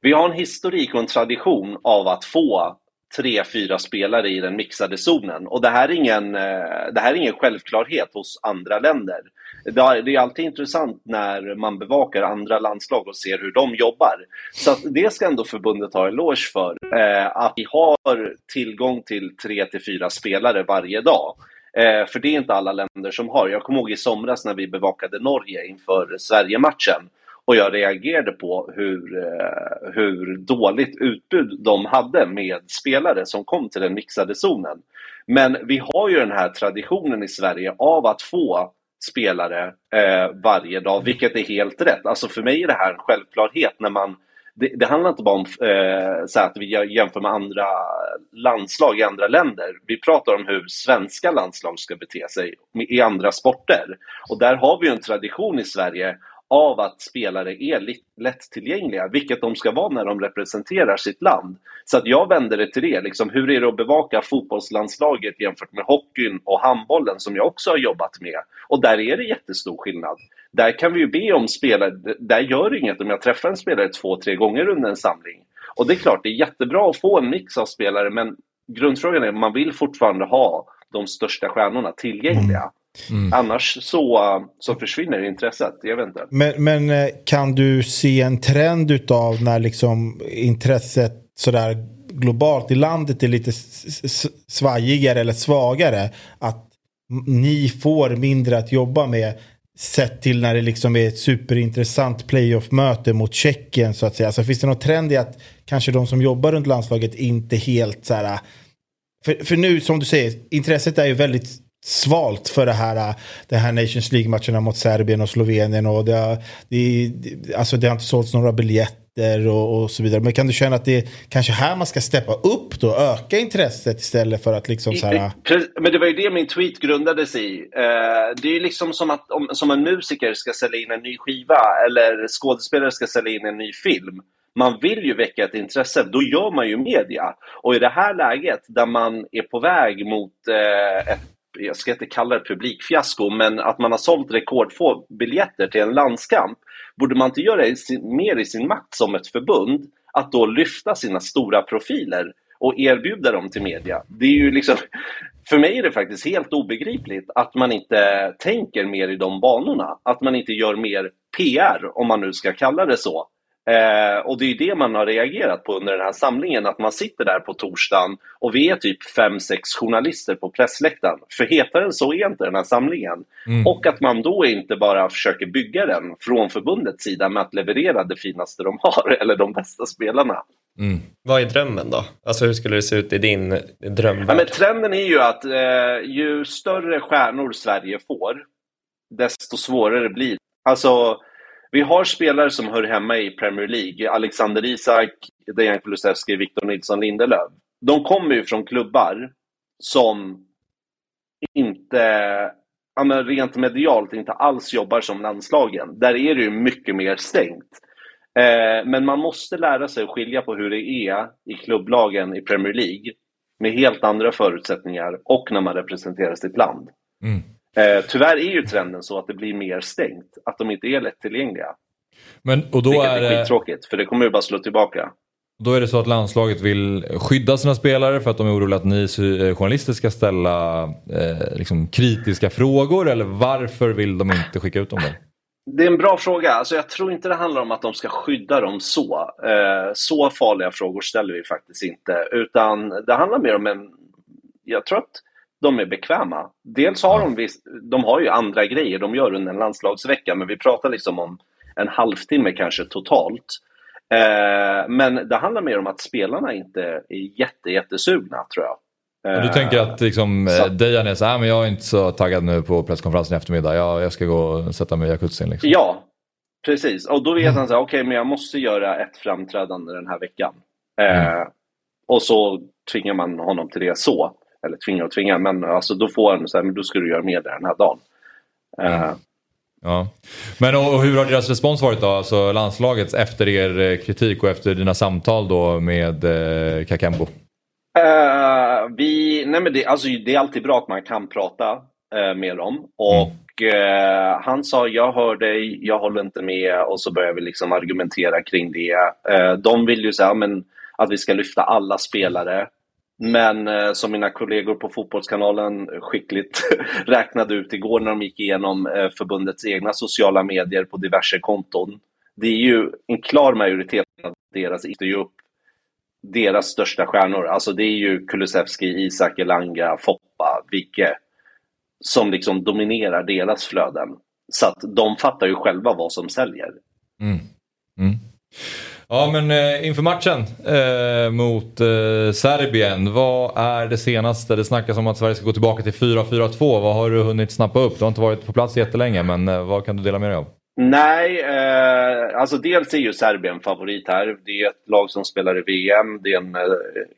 vi har en historik och en tradition av att få tre, fyra spelare i den mixade zonen. Och det här är ingen, eh, det här är ingen självklarhet hos andra länder. Det är alltid intressant när man bevakar andra landslag och ser hur de jobbar. Så det ska ändå förbundet ha eloge för. Eh, att vi har tillgång till tre till fyra spelare varje dag. Eh, för det är inte alla länder som har. Jag kommer ihåg i somras när vi bevakade Norge inför Sverige-matchen. Och jag reagerade på hur, eh, hur dåligt utbud de hade med spelare som kom till den mixade zonen. Men vi har ju den här traditionen i Sverige av att få spelare eh, varje dag, vilket är helt rätt. Alltså för mig är det här en självklarhet när man det, det handlar inte bara om eh, så att vi jämför med andra landslag i andra länder. Vi pratar om hur svenska landslag ska bete sig i andra sporter. Och där har vi en tradition i Sverige av att spelare är lättillgängliga, vilket de ska vara när de representerar sitt land. Så att jag vänder det till det, liksom, hur är det att bevaka fotbollslandslaget jämfört med hockeyn och handbollen som jag också har jobbat med? Och där är det jättestor skillnad. Där kan vi ju be om spelare, där gör det inget om jag träffar en spelare två, tre gånger under en samling. Och det är klart, det är jättebra att få en mix av spelare, men grundfrågan är, man vill fortfarande ha de största stjärnorna tillgängliga. Mm. Annars så, så försvinner intresset. Jag vet inte. Men, men eh, kan du se en trend utav när liksom intresset sådär globalt i landet är lite svajigare eller svagare? Att ni får mindre att jobba med sett till när det liksom är ett superintressant playoff-möte mot Tjeckien så att säga. Så finns det någon trend i att kanske de som jobbar runt landslaget inte helt så här. Äh, för, för nu som du säger, intresset är ju väldigt svalt för det här, äh, det här Nations League-matcherna mot Serbien och Slovenien. Och det, har, det, alltså det har inte sålts några biljetter och, och, så vidare. Men kan du känna att det är kanske här man ska steppa upp då, öka intresset istället för att liksom så här... Men det var ju det min tweet grundades i. Eh, det är ju liksom som att om, som en musiker ska sälja in en ny skiva eller skådespelare ska sälja in en ny film. Man vill ju väcka ett intresse, då gör man ju media. Och i det här läget där man är på väg mot eh, ett jag ska inte kalla det publikfiasko, men att man har sålt rekordfå biljetter till en landskamp, borde man inte göra mer i sin makt som ett förbund, att då lyfta sina stora profiler och erbjuda dem till media? Det är ju liksom, för mig är det faktiskt helt obegripligt att man inte tänker mer i de banorna, att man inte gör mer PR, om man nu ska kalla det så, Eh, och det är det man har reagerat på under den här samlingen, att man sitter där på torsdagen och vi är typ fem sex journalister på pressläktaren. För hetare än så är inte den här samlingen. Mm. Och att man då inte bara försöker bygga den från förbundets sida med att leverera det finaste de har, eller de bästa spelarna. Mm. Vad är drömmen då? Alltså hur skulle det se ut i din drömvärld? Ja, men trenden är ju att eh, ju större stjärnor Sverige får, desto svårare blir det. Alltså, vi har spelare som hör hemma i Premier League. Alexander Isak, Dejan Kulusevski, Victor Nilsson Lindelöf. De kommer ju från klubbar som inte, ja men rent medialt, inte alls jobbar som landslagen. Där är det ju mycket mer stängt. Eh, men man måste lära sig att skilja på hur det är i klubblagen i Premier League med helt andra förutsättningar och när man representerar sitt land. Mm. Eh, tyvärr är ju trenden så att det blir mer stängt, att de inte är lättillgängliga. Men, och då Vilket är är skittråkigt, för det kommer ju bara slå tillbaka. Då är det så att landslaget vill skydda sina spelare för att de är oroliga att ni eh, journalister ska ställa eh, liksom kritiska frågor eller varför vill de inte skicka ut dem då? Det är en bra fråga. Alltså jag tror inte det handlar om att de ska skydda dem så. Eh, så farliga frågor ställer vi faktiskt inte. Utan det handlar mer om en... Jag tror att de är bekväma. Dels har de, viss, de har ju andra grejer de gör under en landslagsvecka, men vi pratar liksom om en halvtimme kanske totalt. Eh, men det handlar mer om att spelarna inte är jätte, jättesugna tror jag. Eh, du tänker att liksom, så. Dejan är så här, men jag är inte så taggad nu på presskonferensen i eftermiddag. Jag, jag ska gå och sätta mig i jacuzzin. Liksom. Ja, precis. Och då vet mm. han så här, okej, okay, men jag måste göra ett framträdande den här veckan. Eh, mm. Och så tvingar man honom till det så. Eller tvingar och tvingar, men alltså, då får han så här, men då ska du göra mer den här dagen. Eh, mm. Ja. Men och, hur har deras respons varit då, alltså landslagets efter er eh, kritik och efter dina samtal då med eh, Kakembo? Uh, vi, nej men det, alltså, det är alltid bra att man kan prata uh, med dem. Och mm. uh, han sa, jag hör dig, jag håller inte med. Och så börjar vi liksom argumentera kring det. De vill ju säga men, att vi ska lyfta alla spelare. Men eh, som mina kollegor på Fotbollskanalen skickligt räknade ut igår när de gick igenom eh, förbundets egna sociala medier på diverse konton. Det är ju en klar majoritet av deras ju upp deras största stjärnor. Alltså det är ju Kulusevski, Isak Elanga, Foppa, Vicke som liksom dominerar deras flöden. Så att de fattar ju själva vad som säljer. Mm. Mm. Ja men eh, inför matchen eh, mot eh, Serbien, vad är det senaste? Det snackas om att Sverige ska gå tillbaka till 4-4-2. Vad har du hunnit snappa upp? Du har inte varit på plats jättelänge men eh, vad kan du dela med dig av? Nej, eh, alltså dels är ju Serbien favorit här. Det är ett lag som spelar i VM. Det är en eh,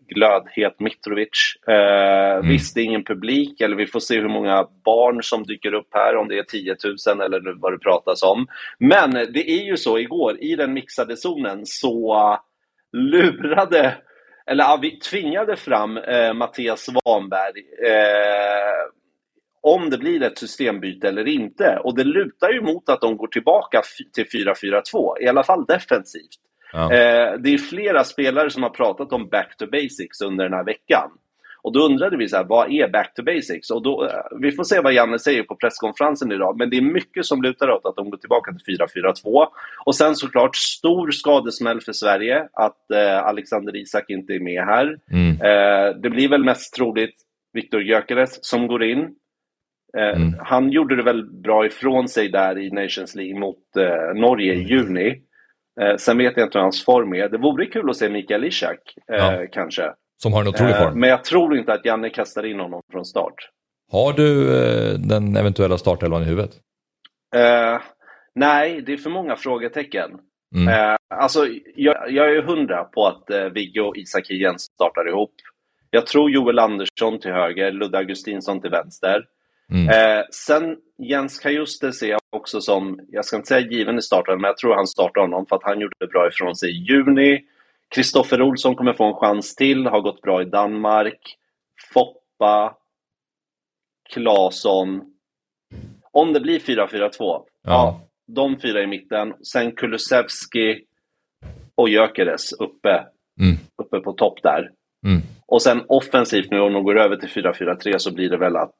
glödhet Mitrovic. Eh, mm. Visst, det är ingen publik, eller vi får se hur många barn som dyker upp här, om det är 10 000 eller vad det pratas om. Men det är ju så, igår i den mixade zonen så lurade, eller ja, vi tvingade fram eh, Mattias Svanberg eh, om det blir ett systembyte eller inte. Och det lutar ju mot att de går tillbaka till 4-4-2, i alla fall defensivt. Ja. Eh, det är flera spelare som har pratat om back to basics under den här veckan. Och då undrade vi så här, vad är back to basics? Och då, eh, vi får se vad Janne säger på presskonferensen idag, men det är mycket som lutar åt att de går tillbaka till 4-4-2. Och sen såklart stor skadesmäll för Sverige, att eh, Alexander Isak inte är med här. Mm. Eh, det blir väl mest troligt Viktor Gyökeres som går in. Eh, mm. Han gjorde det väl bra ifrån sig där i Nations League mot eh, Norge i juni. Eh, sen vet jag inte hur hans form är. Det vore kul att se Mikael Ishak, ja. kanske. Som har en otrolig form. men jag tror inte att Janne kastar in honom från start. Har du den eventuella startelvan i huvudet? nej, det är för många frågetecken. Mm. alltså, jag, jag är hundra på att eh, Viggo och Isak igen startar ihop. Jag tror Joel Andersson till höger, Ludde Augustinsson till vänster. Mm. Eh, sen Jens Kajuste ser jag också som, jag ska inte säga given i starten, men jag tror han startar honom för att han gjorde det bra ifrån sig i juni. Kristoffer Olsson kommer få en chans till, har gått bra i Danmark. Foppa, Claesson. Om det blir 4-4-2, ja. ja. de fyra i mitten. Sen Kulusevski och Gyökeres uppe, mm. uppe på topp där. Mm. Och sen offensivt nu om de går över till 4-4-3 så blir det väl att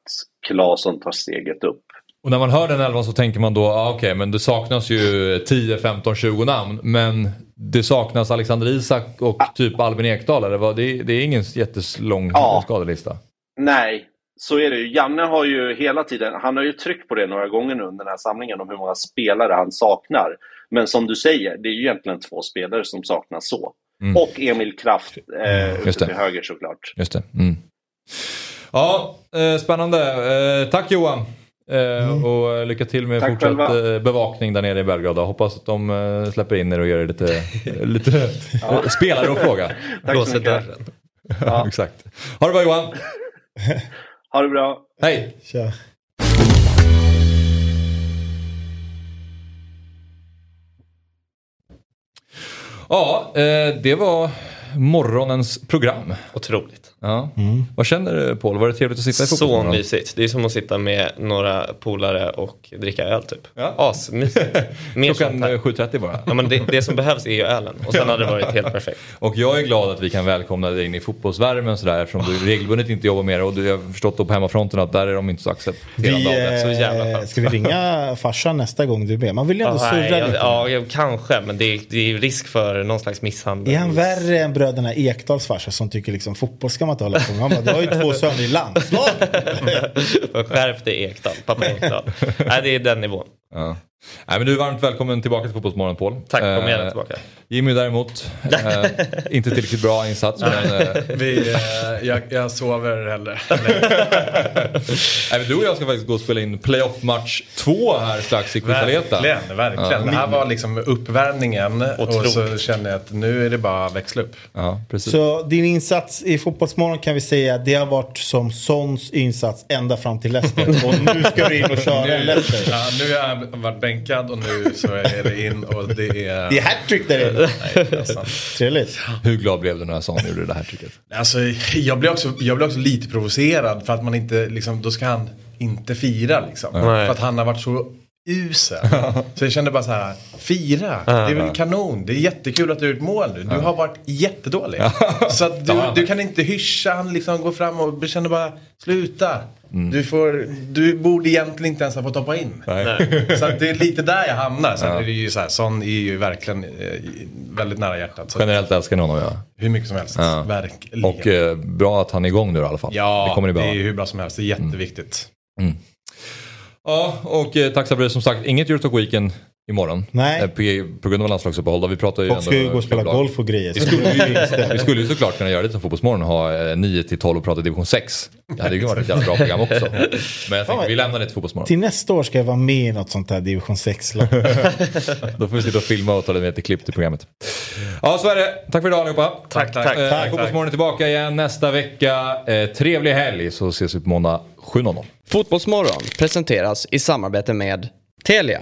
Claesson tar steget upp. Och när man hör den elvan så tänker man då, ah, okej okay, men det saknas ju 10, 15, 20 namn. Men det saknas Alexander Isak och ah. typ Albin Ekdal. Eller Det, det är ingen jättelång ja. skadelista. Nej, så är det ju. Janne har ju hela tiden, han har ju tryckt på det några gånger nu under den här samlingen om hur många spelare han saknar. Men som du säger, det är ju egentligen två spelare som saknas så. Mm. Och Emil Kraft eh, ute till höger såklart. Just det. Mm. Ja, eh, spännande. Eh, tack Johan. Eh, mm. Och lycka till med Tack fortsatt själva. Bevakning där nere i Belgrad. Hoppas att de släpper in er och gör er lite, lite ja. spelare och fråga. Tack så mycket. Ja. Exakt. Ha det bra Johan. ha det bra. Hej. Tja. Ja, eh, det var morgonens program. Otroligt. Ja. Mm. Vad känner du Paul? Var det trevligt att sitta i Så mysigt. Det är som att sitta med några polare och dricka öl typ. Ja. Asmysigt. Klockan 7.30 bara. Ja, men det, det, som behövs är ju ölen och sen hade det varit helt perfekt. Och jag är glad att vi kan välkomna dig in i fotbollsvärmen sådär eftersom du regelbundet inte jobbar med det och du har förstått på hemmafronten att där är de inte så accepterande av det. Så jävla Ska vi ringa farsan nästa gång du är med? Man vill ju ändå surra lite. Ja, ja, kanske men det är, det är risk för någon slags misshandel. Är han värre än bröderna Ekdals farsa som tycker liksom fotboll ska man inte hålla på med? Han bara, du har ju två söner i landslaget. Skärp dig Ekdal, pappa Ekdal. Nej, det är den nivån. Ja. Nej, men du är varmt välkommen tillbaka till Fotbollsmorgon Paul. Tack, kom gärna tillbaka. Jimmy däremot, eh, inte tillräckligt bra insats. men, eh, Vi, eh, jag, jag sover hellre. Nej, men du och jag ska faktiskt gå och spela in playoff-match två här strax i Cristaleta. Verkligen, verkligen. Ja. Det här var liksom uppvärmningen och så känner jag att nu är det bara att växla upp. Ja, precis. Så din insats i Fotbollsmorgon kan vi säga, det har varit som Sons insats ända fram till Leicester. och nu ska du in och köra en Leicester. Ja, nu har jag varit bänkad och nu så är det in och det är... Det är hattrick där inne. Trevligt. Hur glad blev du när Son gjorde det här tricket? Alltså, jag blev, också, jag blev också lite provocerad för att man inte, liksom, då ska han inte fira liksom. För att han har varit så usel. så jag kände bara så här, fira, det är väl kanon, det är jättekul att du har gjort mål nu. Du har varit jättedålig. så att du, du kan inte hyscha, han liksom går fram och känner bara, sluta. Mm. Du, får, du borde egentligen inte ens ha fått hoppa in. Nej. Så det är lite där jag hamnar. Sen ja. är det ju så här, sån är ju verkligen eh, väldigt nära hjärtat. Så Generellt älskar ni honom ja. Hur mycket som helst, ja. verkligen. Och eh, bra att han är igång nu i alla fall. Ja, det, kommer det är hur bra som helst. Det är jätteviktigt. Mm. Mm. Ja, och eh, tack det. Som sagt, inget Eurotalk Weekend imorgon. Nej. Eh, på, på grund av landslagsuppehåll. Vi pratar ju Folk ska ju gå och spela golf och grejer. Vi skulle, ju, vi skulle ju såklart kunna göra det som Fotbollsmorgon och ha 9 eh, till 12 och prata division 6. Det hade ju varit ett jävla bra program också. Men jag tänkte vi lämnar det till Fotbollsmorgon. Till nästa år ska jag vara med i något sånt här division 6-lag. Då får vi sitta och filma och ta lite med till klipp till programmet. Ja, så är det. Tack för idag allihopa. Tack, tack. Eh, tack Fotbollsmorgon är tillbaka igen nästa vecka. Eh, trevlig helg så ses vi på måndag 7.00. Fotbollsmorgon presenteras i samarbete med Telia.